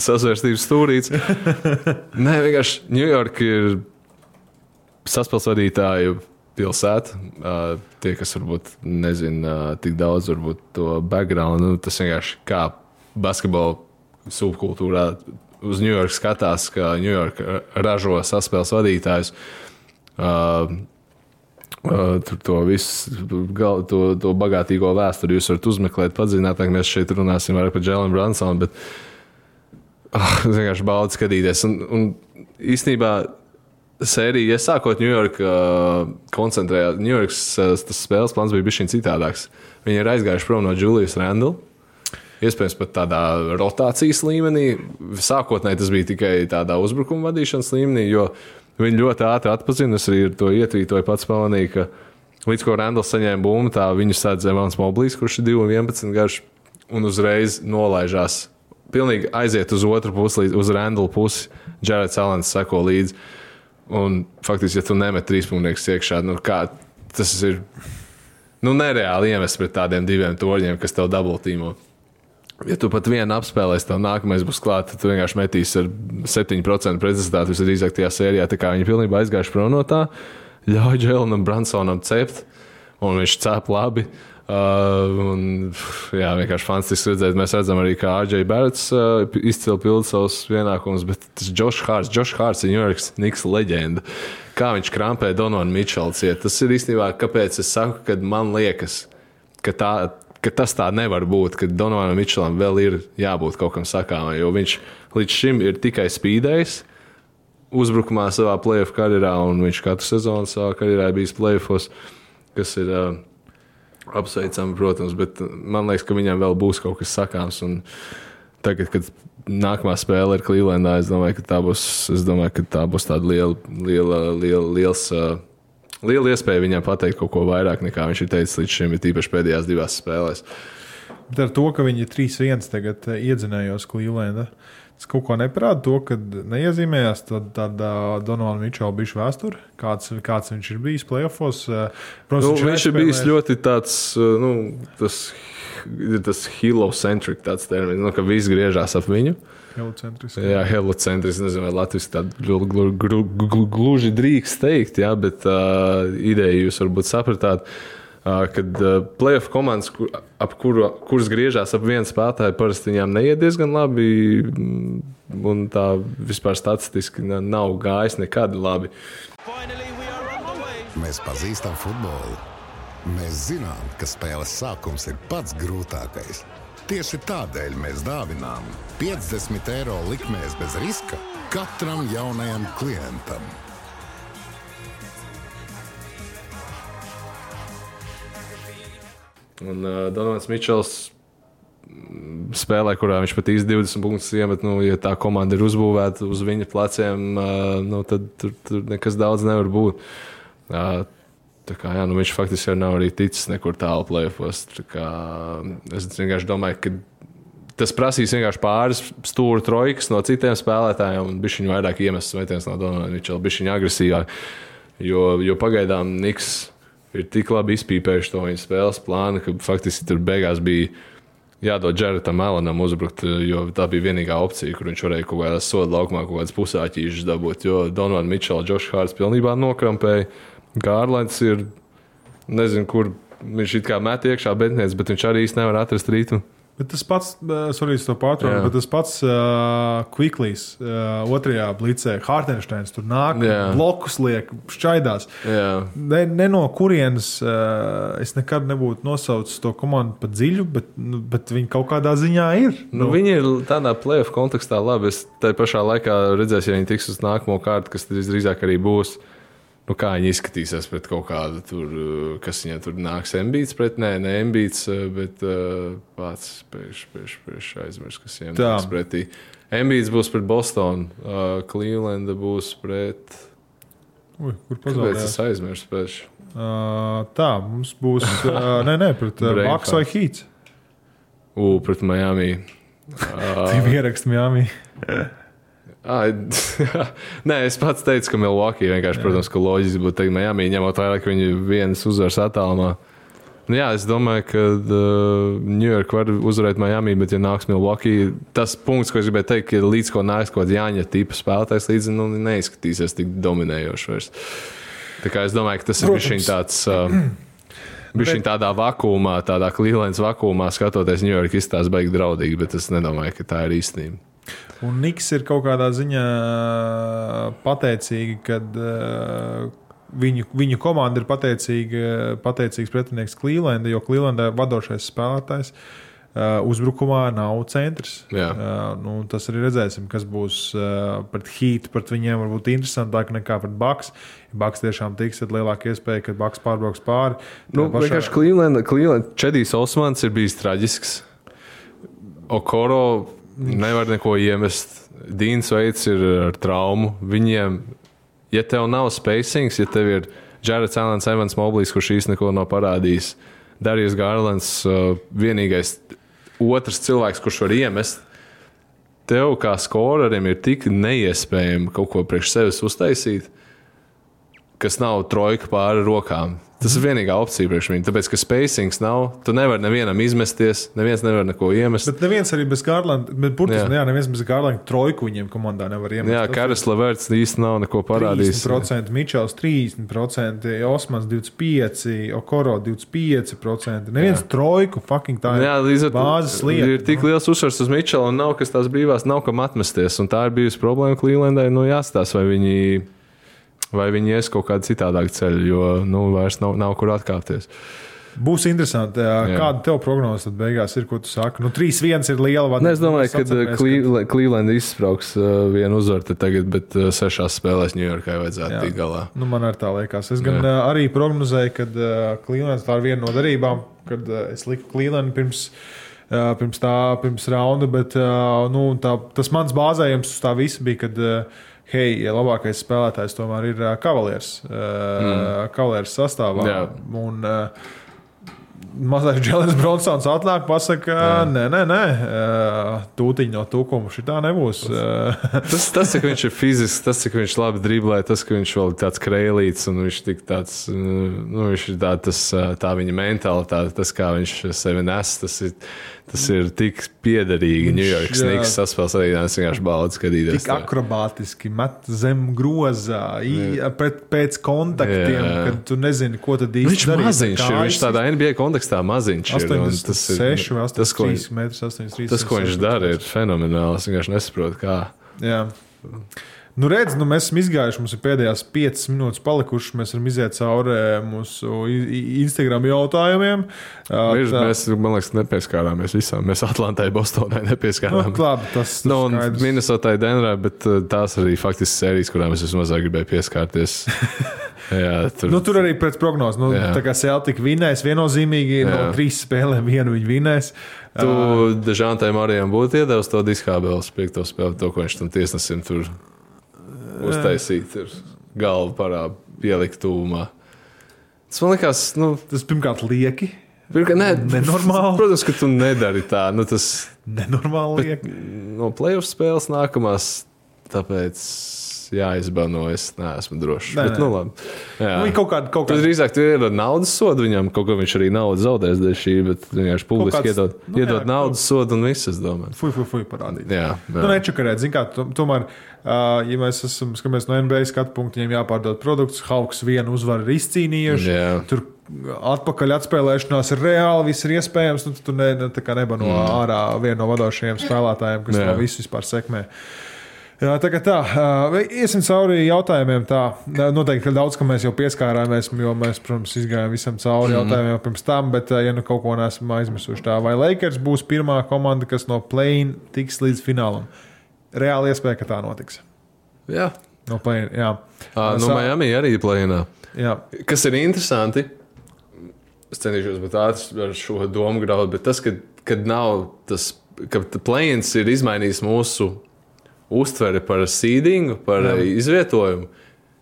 Sasvērstības stūrīts. Nē, vienkārši Ņujorka ir saspēles vadītāju pilsēta. Uh, tie, kas varbūt nezina uh, tik daudz varbūt to background, nu, tas vienkārši kā basketbola subkultūrā uz Ņujorku skatās, ka Ņujorka ražo saspēles vadītājus. Uh, Uh, to visu, to, to bagātīgo vēsturi jūs varat uzmeklēt, padziļinātāk. Mēs šeit runāsim vairāk par Džēlinu Bransonu, bet oh, es vienkārši baudu skatīties. Un, un īstenībā sērija, ja sākot Ņujorkā, koncentrējās, Ņujorkas uh, spēles plāns bija bijis citādāks. Viņi ir aizgājuši prom no Julijas Randla. Iespējams, pat tādā rotācijas līmenī. Sākotnēji tas bija tikai tādā uzbrukuma vadīšanas līmenī, jo viņi ļoti ātri atpazina. Es arī ar to ietvītoju pats pamanīju, ka līdz ko Randls saņēma bumbu, tā viņu sēdz Zemāns Moblīs, kurš ir 2,11 garš un uzreiz nolaižās. Pilnīgi aiziet uz otru pusi, uz Randla pusi. Džerets Alans seko līdzi. Un faktiski, ja tu nemet trīspunktus iekšā, nu kā tas ir nu, nereāli iemest pret tādiem diviem torņiem, kas tev dubultīmo. Ja tu pat vienu apspēlēsi, tad nākamais būs klāts, tad tu vienkārši metīsi ar 7% precizitāti visdrīzāk tajā sērijā. Tā kā viņi pilnībā aizgājuši prom no tā, ļauj Džēlinam Bransonam cept, un viņš cep labi. Uh, un, jā, vienkārši fantastiski redzēt. Mēs redzam arī, kā Arģēns Bērts uh, izcili pilda savus pienākumus, bet tas Josh Hārts, Josh Hārts ir Ņujorkas Niks leģenda. Kā viņš krampē Donovanu Mičelu ciet. Tas ir īstenībā, kāpēc es saku, ka man liekas, ka tā ka tas tā nevar būt, ka Donovanam Mičelam vēl ir jābūt kaut kam sakāmam, jo viņš līdz šim ir tikai spīdējis uzbrukumā savā playoff karjerā, un viņš katru sezonu savā karjerā bijis playoffos, kas ir uh, apsveicami, protams, bet man liekas, ka viņam vēl būs kaut kas sakāms. Tagad, kad nākamā spēle ir Clevelandā, es domāju, ka tā būs, domāju, ka tā būs tāda liela, liela, liela, liels, uh, liela iespēja viņam pateikt kaut ko vairāk, nekā viņš ir teicis līdz šim, ir tīpaši pēdējās divās spēlēs. Bet ar to, ka viņi ir 3-1 tagad eh, iedzinējos Clevelandā, Tas kaut ko neparāda to, ka neiezīmējās tāda Donovana Mičela bijuša vēsture, kāds, kāds viņš ir bijis playoffs. Nu, viņš ir bijis ļoti tāds, uh, nu, tas, tas heliocentric tāds termins, nu, ka viss griežās ap viņu. Helocentrisks. Jā, helocentris, nezinu, vai Latvijas tādu glu, glu, glu, glu, gluži drīkst teikt, jā, bet uh, ideju jūs varbūt sapratāt. Uh, kad uh, playoff komandas, kur, ap kuru, kuras griežās ap vienu spēlētāju, parasti viņām neiet diezgan labi. mm, Un tā vispār statistiski na- nav gājis nekad labi. Mēs pazīstam futbolu. Mēs zinām, ka spēles sākums ir pats grūtākais. Tieši tādēļ mēs dāvinām 50 eiro likmēs bez riska katram jaunajam klientam. Un uh, Donovans Mičels mm, spēlē, kurā viņš pat īsti 20 punktus iemet. Nu, ja tā komanda ir uzbūvēta uz viņa pleciem, uh, nu, tad tur, tur nekas daudz nevar būt. Uh, kā, jā, nu, viņš faktiski jau nav arī ticis nekur tālu plēfos. Es vienkārši domāju, ka tas prasīs vienkārši pāris stūra trojkas no citiem spēlētājiem, un viņš viņu vairāk iemests metiens no Donovana Mičela, viņš viņu agresīvāk. Jo, jo pagaidām Niks ir tik labi izpīpējuši to viņa spēles plānu, ka faktiski tur beigās bija jādod Džeretam Elanam uzbrukt, jo tā bija vienīgā opcija, kur viņš varēja kaut kādā soda laukumā kaut kādas pusāķīšas dabūt. Jo Donovans Mičels, Džošs Hārts pilnībā nokrampēja. Gārlands ir, nezinu, kur viņš it kā met iekšā betnieks, bet viņš arī īsti nevar atrast rītu. Bet tas pats, uh, sorry, to pārtraucu, bet tas pats uh, Quicklijs uh, otrajā blicē, Hartensteins tur nāk, Jā. blokus liek, šķaidās. Jā. Ne, ne no kurienes uh, es nekad nebūtu nosaucis to komandu pa dziļu, bet, nu, bet viņi kaut kādā ziņā ir. Nu, viņi ir tādā playoff kontekstā labi. Es tajā pašā laikā redzēšu, ja viņi tiks uz nākamo kārtu, kas drīzāk arī būs. Nu, kā viņi izskatīsies pret kaut kādu tur, uh, kas viņiem tur nāks. Ambīts pret, nē, ne ambīts, uh, bet uh, pats pēkšņi pēkš, pēkš aizmirst, kas viņiem Tā. nāks pretī. Ambīts būs pret Bostonu, uh, Clevelanda būs pret. Ui, kur Kāpēc pazaudēja? es aizmirsu pēkšņi? Uh, tā, mums būs. Uh, nē, nē, pret uh, Baks vai. Hīts. U, pret Miami. [LAUGHS] Divi ieraksti Miami. [LAUGHS] Ai, [LAUGHS] Nē, es pats teicu, ka Milwaukee vienkārši, protams, ka loģiski būtu teikt, Miami, ņemot vērā, ka viņi vienas uzvaras attālumā. Nu, jā, es domāju, ka uh, Ņujorka var uzvarēt Miami, bet, ja nāks Milwaukee, tas punkts, ko es gribēju teikt, ka līdz ko nāks kaut kāds Jāņa tipa spēlētājs, līdz nu, neizskatīsies tik dominējoši vairs. Tā kā es domāju, ka tas Protams. ir viņš tāds. Uh, [CLEARS THROAT] Viņš ir tādā vakumā, tādā klīlēnas vakumā, skatoties, Ņujorka izstāsta baigi draudīgi, bet es nedomāju, ka tā ir īstenība. Un Niks ir kaut kādā ziņā pateicīgi, kad uh, viņu, viņu komanda ir pateicīga, pateicīgs pretinieks Clevelandai, jo Clevelandai vadošais spēlētājs. Uh, uzbrukumā nav centrs. Uh, nu, tas arī redzēsim, kas būs uh, pret Heat. Pret viņiem varbūt interesantāk nekā pret Baks. Ja Baks tiešām tiks, tad lielāka iespēja, ka Baks pārbrauks pāri. Nu, pašā- vienkārši Cleveland, Cleveland Čedijs Osmans ir bijis traģisks. Okoro nevar neko iemest. Dīns Veits ir ar traumu. Viņiem, ja tev nav spacings, ja tev ir Jareds Alans, Evans Moblīs, kurš īstenībā neko nav parādījis, Darījus Gārlands, uh, vienīgais otrs cilvēks, kurš var iemest. Tev kā skorerim ir tik neiespējami kaut ko priekš sevis uztaisīt, kas nav trojka pāri rokām. Tas ir vienīgā opcija priekš viņiem. Tāpēc, ka spacings nav, tu nevari nevienam izmesties, neviens nevar neko iemest. Bet neviens arī bez Gārlanda, bet burtiski, Jā. jā, neviens bez Gārlanda trojku viņiem komandā nevar iemest. Jā, ir- Karas Lavērts īsti nav neko parādījis. 30%, Mičels 30%, Osmans 25%, Okoro 25%. Neviens jā. trojku, fucking tā ir. Jā, to bāzes lieta. ir tik liels uzsvars uz Mičelu, un nav kas tās brīvās, nav kam atmesties. Un tā ir bijusi problēma Clevelandai. Nu, jāstāsta, vai viņi, vai viņi ies kaut kādu citādāku ceļu, jo nu, vairs nav, nav kur atkāpties. Būs interesanti, kāda tev prognoze tad beigās ir, ko tu saki. Nu, 3-1 ir liela vada. Ne, es domāju, ka Atceramies, Cleveland, Cleveland izspraugs uh, vienu uzvaru tagad, bet uh, sešās spēlēs Ņujorkai vajadzētu Jā. tikt galā. Nu, man arī tā liekas. Es gan Jā. arī prognozēju, ka Clevelands tā ir viena no darībām, kad es liku Cleveland pirms. Uh, pirms tā, pirms raunda, bet nu, tā, tas mans bāzējums uz tā visa bija, kad, hei, labākais spēlētājs tomēr ir Cavaliers. Uh, mm. Cavaliers sastāvā. Jā. Un, mazais Džēlis Bronsons atnāk, pasakā, nē, nē, nē, tūtiņa no tūkuma šitā nebūs. Tas, tas, cik viņš ir fizisks, tas, cik viņš labi driblē, tas, ka viņš vēl ir tāds krēlīts un viņš tik tāds, nu, viņš ir tā, tas, tā viņa mentalitāte, tas, kā viņš sevi nes, tas ir, tas ir tik piederīgi. Ņujorkas jā. Niks saspēles arī es vienkārši baudu skatīties. Tik akrobātiski met zem grozā, pret, pēc kontaktiem, Jā. kad tu nezini, ko tad īsti Viņš darīt. maziņš ir, viņš tādā NBA kontekstā maziņš ir. un 86 vai tas, ko, 83 metrus, 83. tas, ko viņš dara, ir fenomenāli. Es vienkārši nesaprotu, kā. Jā. Nu, redz, nu, mēs esam izgājuši, mums ir pēdējās 5 minūtes palikušas. Mēs varam iziet cauri mūsu Instagram jautājumiem. Ā, Mēs, tā- mēs, man liekas, nepieskārāmies visam. Mēs Atlantai, Bostonai Nu, nepieskārāmies. labi, tas Nu, un skaidrs. Minnesotai, Denverai, bet tās arī faktiski sērijas, kurām es vismazāk gribēju pieskārties. [LAUGHS] Jā, tur, Nu, tur arī pēc prognozes. Nu, Jā. tā kā Celtic vinēs viennozīmīgi, no Jā. trīs spēlēm vienu viņi vinēs. tu Dežantai Marijam būtu iedevis to diskābeli, piekto spēli, to, ko viņš tam tiesnesim tur uztaisīt, tur galvu parā pielikt tūmā. Tas man liekas, nu, Tas pirmkārt lieki. pirmkārt, nē, Nenormāli. Protams, ka tu nedari tā. Nu, tas Nenormāli lieki. no playoff spēles nākamās, tāpēc jāizbano. Es neesmu drošs. Nē, Bet, nu, labi. Jā. Nu, kaut kādā kaut Tad kādā drīzāk tur ir naudas sodu viņam, kaut ko viņš arī naudu zaudēs dēļ šī, bet vienkārši publiski kāds- iedod, nu, jā, iedod kaut- naudas sodu un viss, es domāju. fuj, fuj, fuj parādīt. Jā, jā. Nu, nečakarēt, zin kā, to- tomēr, uh, ja mēs esam, skatāmies no NBA skatu punkta, viņiem jāpārdod produkts, Hawks vienu uzvaru ir izcīnījuši. Jā. Tur atpakaļ atspēlēšanās ir reāli, viss ir iespējams. Nu, tu ne, ne, tā kā neba no mm. ārā viena no vadošajiem spēlētājiem, kas Jā. to visu vispār sekmē. Jā, tā kā tā, iesim cauri jautājumiem. Tā noteikti, ka daudz, ka mēs jau pieskārāmies, jo mēs, protams, izgājām visam cauri mm. jautājumiem jau pirms tam, bet, ja nu kaut ko neesam aizmirsuši, tā vai Lakers būs pirmā komanda, kas no play-in tiks līdz finālam? Reāli iespēja, ka tā notiks. jā. No play-in, jā. À, no Sa- Miami arī plēnā. jā. Kas ir interesanti, es cenšos būt ātrs ar šo domu graudu, bet tas, ka, kad nav tas, ka plēns ir izmainījis mūsu uztveri par sīdingu, par Jā. Izvietojumu,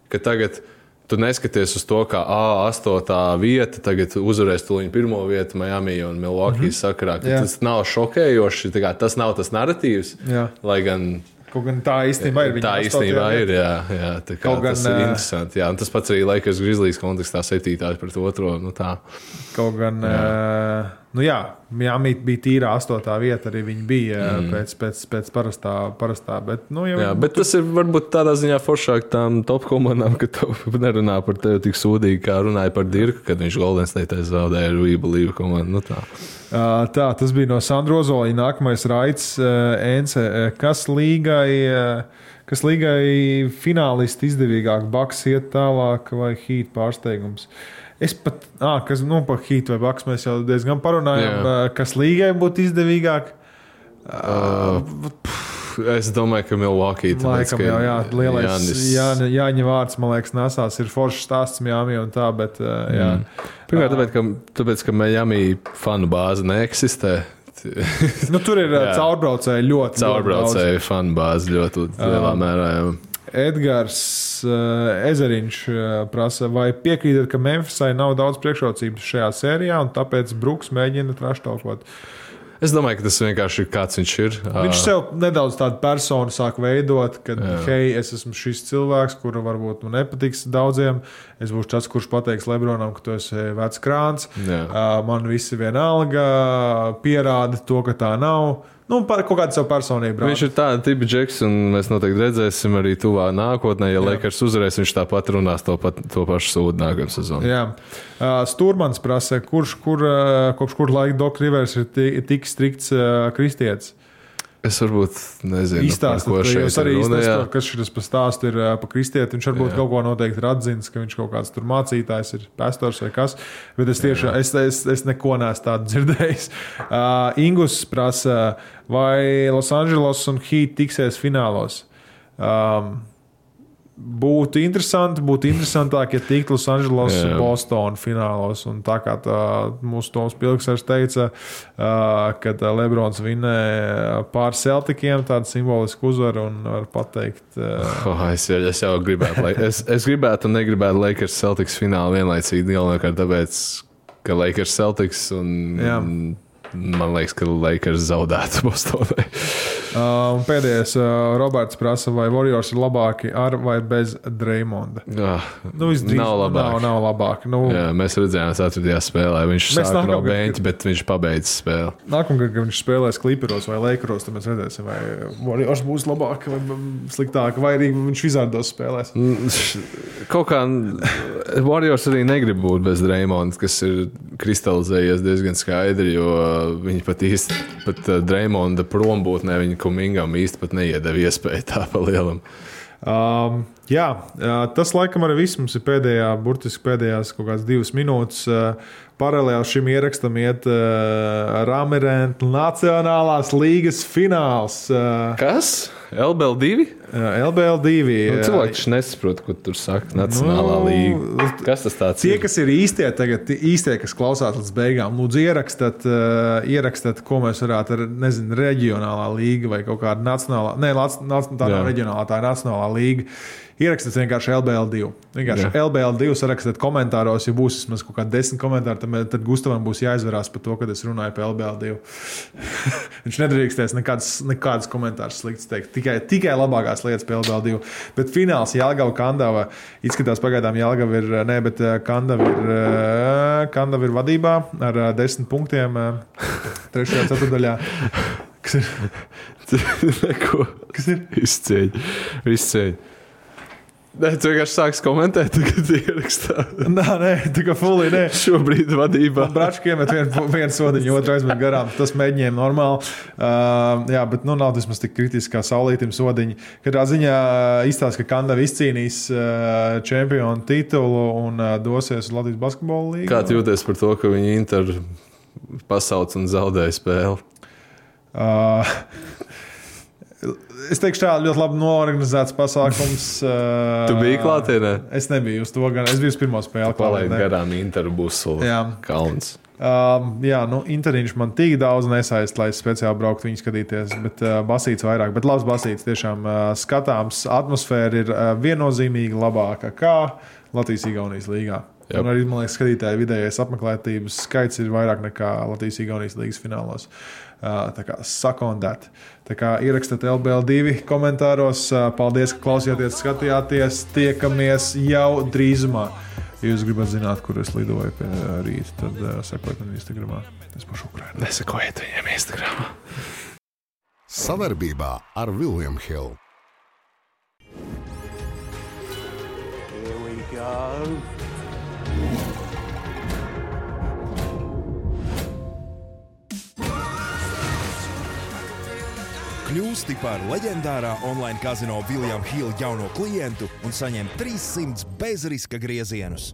ka tagad tu neskaties uz to, kā A8 vieta tagad uzvarēs tuliņu pirmo vietu Miami un Milwaukee mm -hmm. sakarā, ka tas nav šokējoši, tas nav tas narratīvs, Jā. lai gan Kaut gan tā īstenībā ir. viņa Tā īstenībā ir. Jā, jā, tā kā, gan, tas ir interesanti. Jā, tas pats arī Lakers Grizzlies kontekstā septītājs pret otro. Nu, tā. Kaut gan, jā. nu jā, Miami bija tīrā astotā vieta, arī viņi bija mm. pēc, pēc, pēc parastā, parastā. Bet, nu, jau, jā, bet tas ir varbūt tādā ziņā foršāk tām top komandām, ka tu [LAUGHS] nerunā par tevi tik sūdīgi, kā runāja par Dirku, kad viņš Golden State zaudēja Rību Līvu komandu. Nu, tā. Tā, tas bija no Sandra Ozoliņa. Nākamais raids, Ence, kas līgai, kas līgai finālisti izdevīgāk, Baks iet tālāk vai Heat pārsteigums. Es pat, ah, kas, nu, par Heat vai Baks mēs jau diezgan parunājām, Jā. kas līgai būtu izdevīgāk. Es domāju, ka Milwaukee tāpēc, Laikam ka jau jā, lielais Jānis- Jāņa, Jāņa vārds, man liekas, nesās. Ir foršs stāsts Miami un tā, bet uh, jā. Mm. Pirmkārt, tāpēc, ka, tāpēc, ka Miami fanu bāze neeksistē. [LAUGHS] Nu, tur ir uh, Jā. caurbraucēji ļoti. Caurbraucēju fanu bāze ļoti lielā mērā. Jā. Edgars uh, Ezeriņš uh, prasa, vai piekrītat, ka Memphisai nav daudz priekšrocības šajā sērijā, un tāpēc Brooks mēģina traštalkot. Es domāju, ka tas vienkārši ir kāds viņš ir. Viņš sev nedaudz tādu personu sāk veidot, ka, Jā. hei, es esmu šis cilvēks, kuru varbūt nu nepatiks daudziem. Es būšu tas, kurš pateiks Lebronam, ka tu esi vecs krāns. Jā. Man viss ir vienalga, pierāda to, ka tā nav. Nu, par kaut kādu savu personību. Viņš ir tāds tips, Džeks, un mēs noteikti redzēsim arī tuvā nākotnē. Ja Lakers uzvarēs, viņš tāpat runās to, pat, to pašu sūdu nākamā sezonā. Jā, uh, Stūrmans prasa, kurš kur, uh, kopš kur laika Dr. Rivers ir ti- tik strikts uh, kristietis. Es varbūt nezinu, Izstāstiet, par ko ka šeit jūs arī izstāstāt, kas šis par stāstu ir uh, par kristieti. Viņš varbūt Jā. kaut ko noteikti ir atzīts, ka viņš kaut kāds tur mācītājs ir, pastors vai kas. Bet es tiešām, es, es, es neko neesmu tādu dzirdējis. Uh, [LAUGHS] Ingus prasa, vai Los Angeles un Heat tiksies finālos. Um, Būtu interesanti, būtu interesantāk, ja tiktu Los Angeles un Jā. Bostonā finālos. Un tā kā tā, mūsu Toms Pilksers teica, kad Lebrons vinēja pār Celtikiem, tādu simbolisku uzvaru un var pateikt. [LAUGHS] Oh, es, jau, es jau gribētu, lai, es, es gribētu un negribētu Lakers Celtics finālu vienlaicīgi galvenokārt tāpēc, ka Lakers Celtics un Jā. Man liekas, ka Lakers zaudētu [LAUGHS] Bostonai. Uh, pēdējais, uh, Roberts prasa, vai Warriors ir labāki ar vai bez Dreymonda. Ah, Nu, visdrīz, Nav labāk. Nav, nav labāk. Nu, Jā, mēs redzējām, ka 4. spēlē viņš sāka no beņķa, bet viņš pabeidza spēli. Nākamgad, kad viņš spēlēs Clipperos vai Lakeros, tad mēs redzēsim, vai Warriors būs labāk vai sliktāk, vai arī viņš Vizardos spēlēs. Kaut kā Warriors arī negrib būt bez Dreymonda, kas ir kristalizējies diezgan skaidri, jo viņi pat īsti, pat uh, Dreymonda prombūtnē, viņa kumingam īsti pat neiedeva iespēju tā pa lielam. Um, jā, uh, tas laikam arī viss mums ir pēdējā, burtiski pēdējās kaut kādas divas minūtes. Uh, Paralēli šim ierakstam iet uh, Rāmerēna Nacionālās līgas fināls. Uh, Kas? LBL2? LBL2. Nu, cilvēks taču nesaprot, ko tur saka Nacionālā Nu, līga. Kas tas tāds Tie, ir? kas ir īstie, tagad, tie īstie, kas klausās līdz beigām, lūdzu, ierakstiet, uh, ierakstiet ko mēs varētu ar, nezinu, reģionālā līga vai kaut kāda nacionālā, nē, lac- nac- tā nav reģionālā, tā ir nacionālā līga. Ierakstiet vienkārši LBL2. Vienkārši Jā. LBL2 sarakstiet komentāros, ja būs vismaz kaut kādi desmit komentāri, tad, tad Gustavam būs jāizvarās par to, kad es runāju par LBL2. [LAUGHS] Viņš nedrīkstēs nekādas, nekādas komentārus sliktas teikt. Tikai, tikai labākās lietas par LBL2. Bet fināls Jālgava Kandava izskatās pagaidām Jālgava ir, nē, bet eh, Kandava ir, eh, Kandava ir vadībā ar eh, desmit punktiem trešajā ceturdaļā. [LAUGHS] Kas ir? [LAUGHS] Neko. Kas ir? Izceļ. Izceļ. Nē, tu vienkārši sāksi komentēt, kad ierakstā. Nē, nē, tā kā fulī, nē. Šobrīd vadībā. Brāčkiem ir viena vien sodiņa, otra aizmet garām. Tas mēģinājums normāli. Uh, jā, bet nu, nav vismaz tik kritiski kā saulītim sodiņa. Katrā ziņā izstāsta, ka Kandava izcīnīs uh, čempionu titulu un uh, dosies uz Latvijas basketbola līniju. Kā tu jūties par to, ka viņi Inter pasauc un zaudēja spēli? Uh, es teikšu, tā ļoti labi norganizēts pasākums. [LAUGHS] Tu biji klātienē? Es nebiju uz to, gan es biju uz pirmo spēli. Palaid klātienē. garām. Jā. Kalns. Um, jā, nu, Interiņš man tik daudz nesaist, lai es speciāli brauktu viņu skatīties, bet uh, basīts vairāk. Bet labs basīts tiešām uh, skatāms. Atmosfēra ir uh, viennozīmīgi labāka kā Latvijas-Igaunijas līgā. Jep. Un arī, man liekas, skatītāju vidējais apmeklētības skaits ir vairāk nekā Latvijas-Igaunijas līgas finālos. Uh, kā sakondēt. Tā kā ierakstiet LBL2 komentāros. Paldies, ka klausījāties, skatījāties. Tiekamies jau drīzumā. Ja jūs gribat zināt, kur es lidoju pie rīta, tad uh, sekojiet man Instagram. Es pašu Ukraiņu. Nesakojiet viņiem Instagram. Savarbībā ar Vilnius Hilu. Here we go. Kļūsti par leģendārā online kazino Viljama Hila jauno klientu un saņem 300 bezriska griezienus.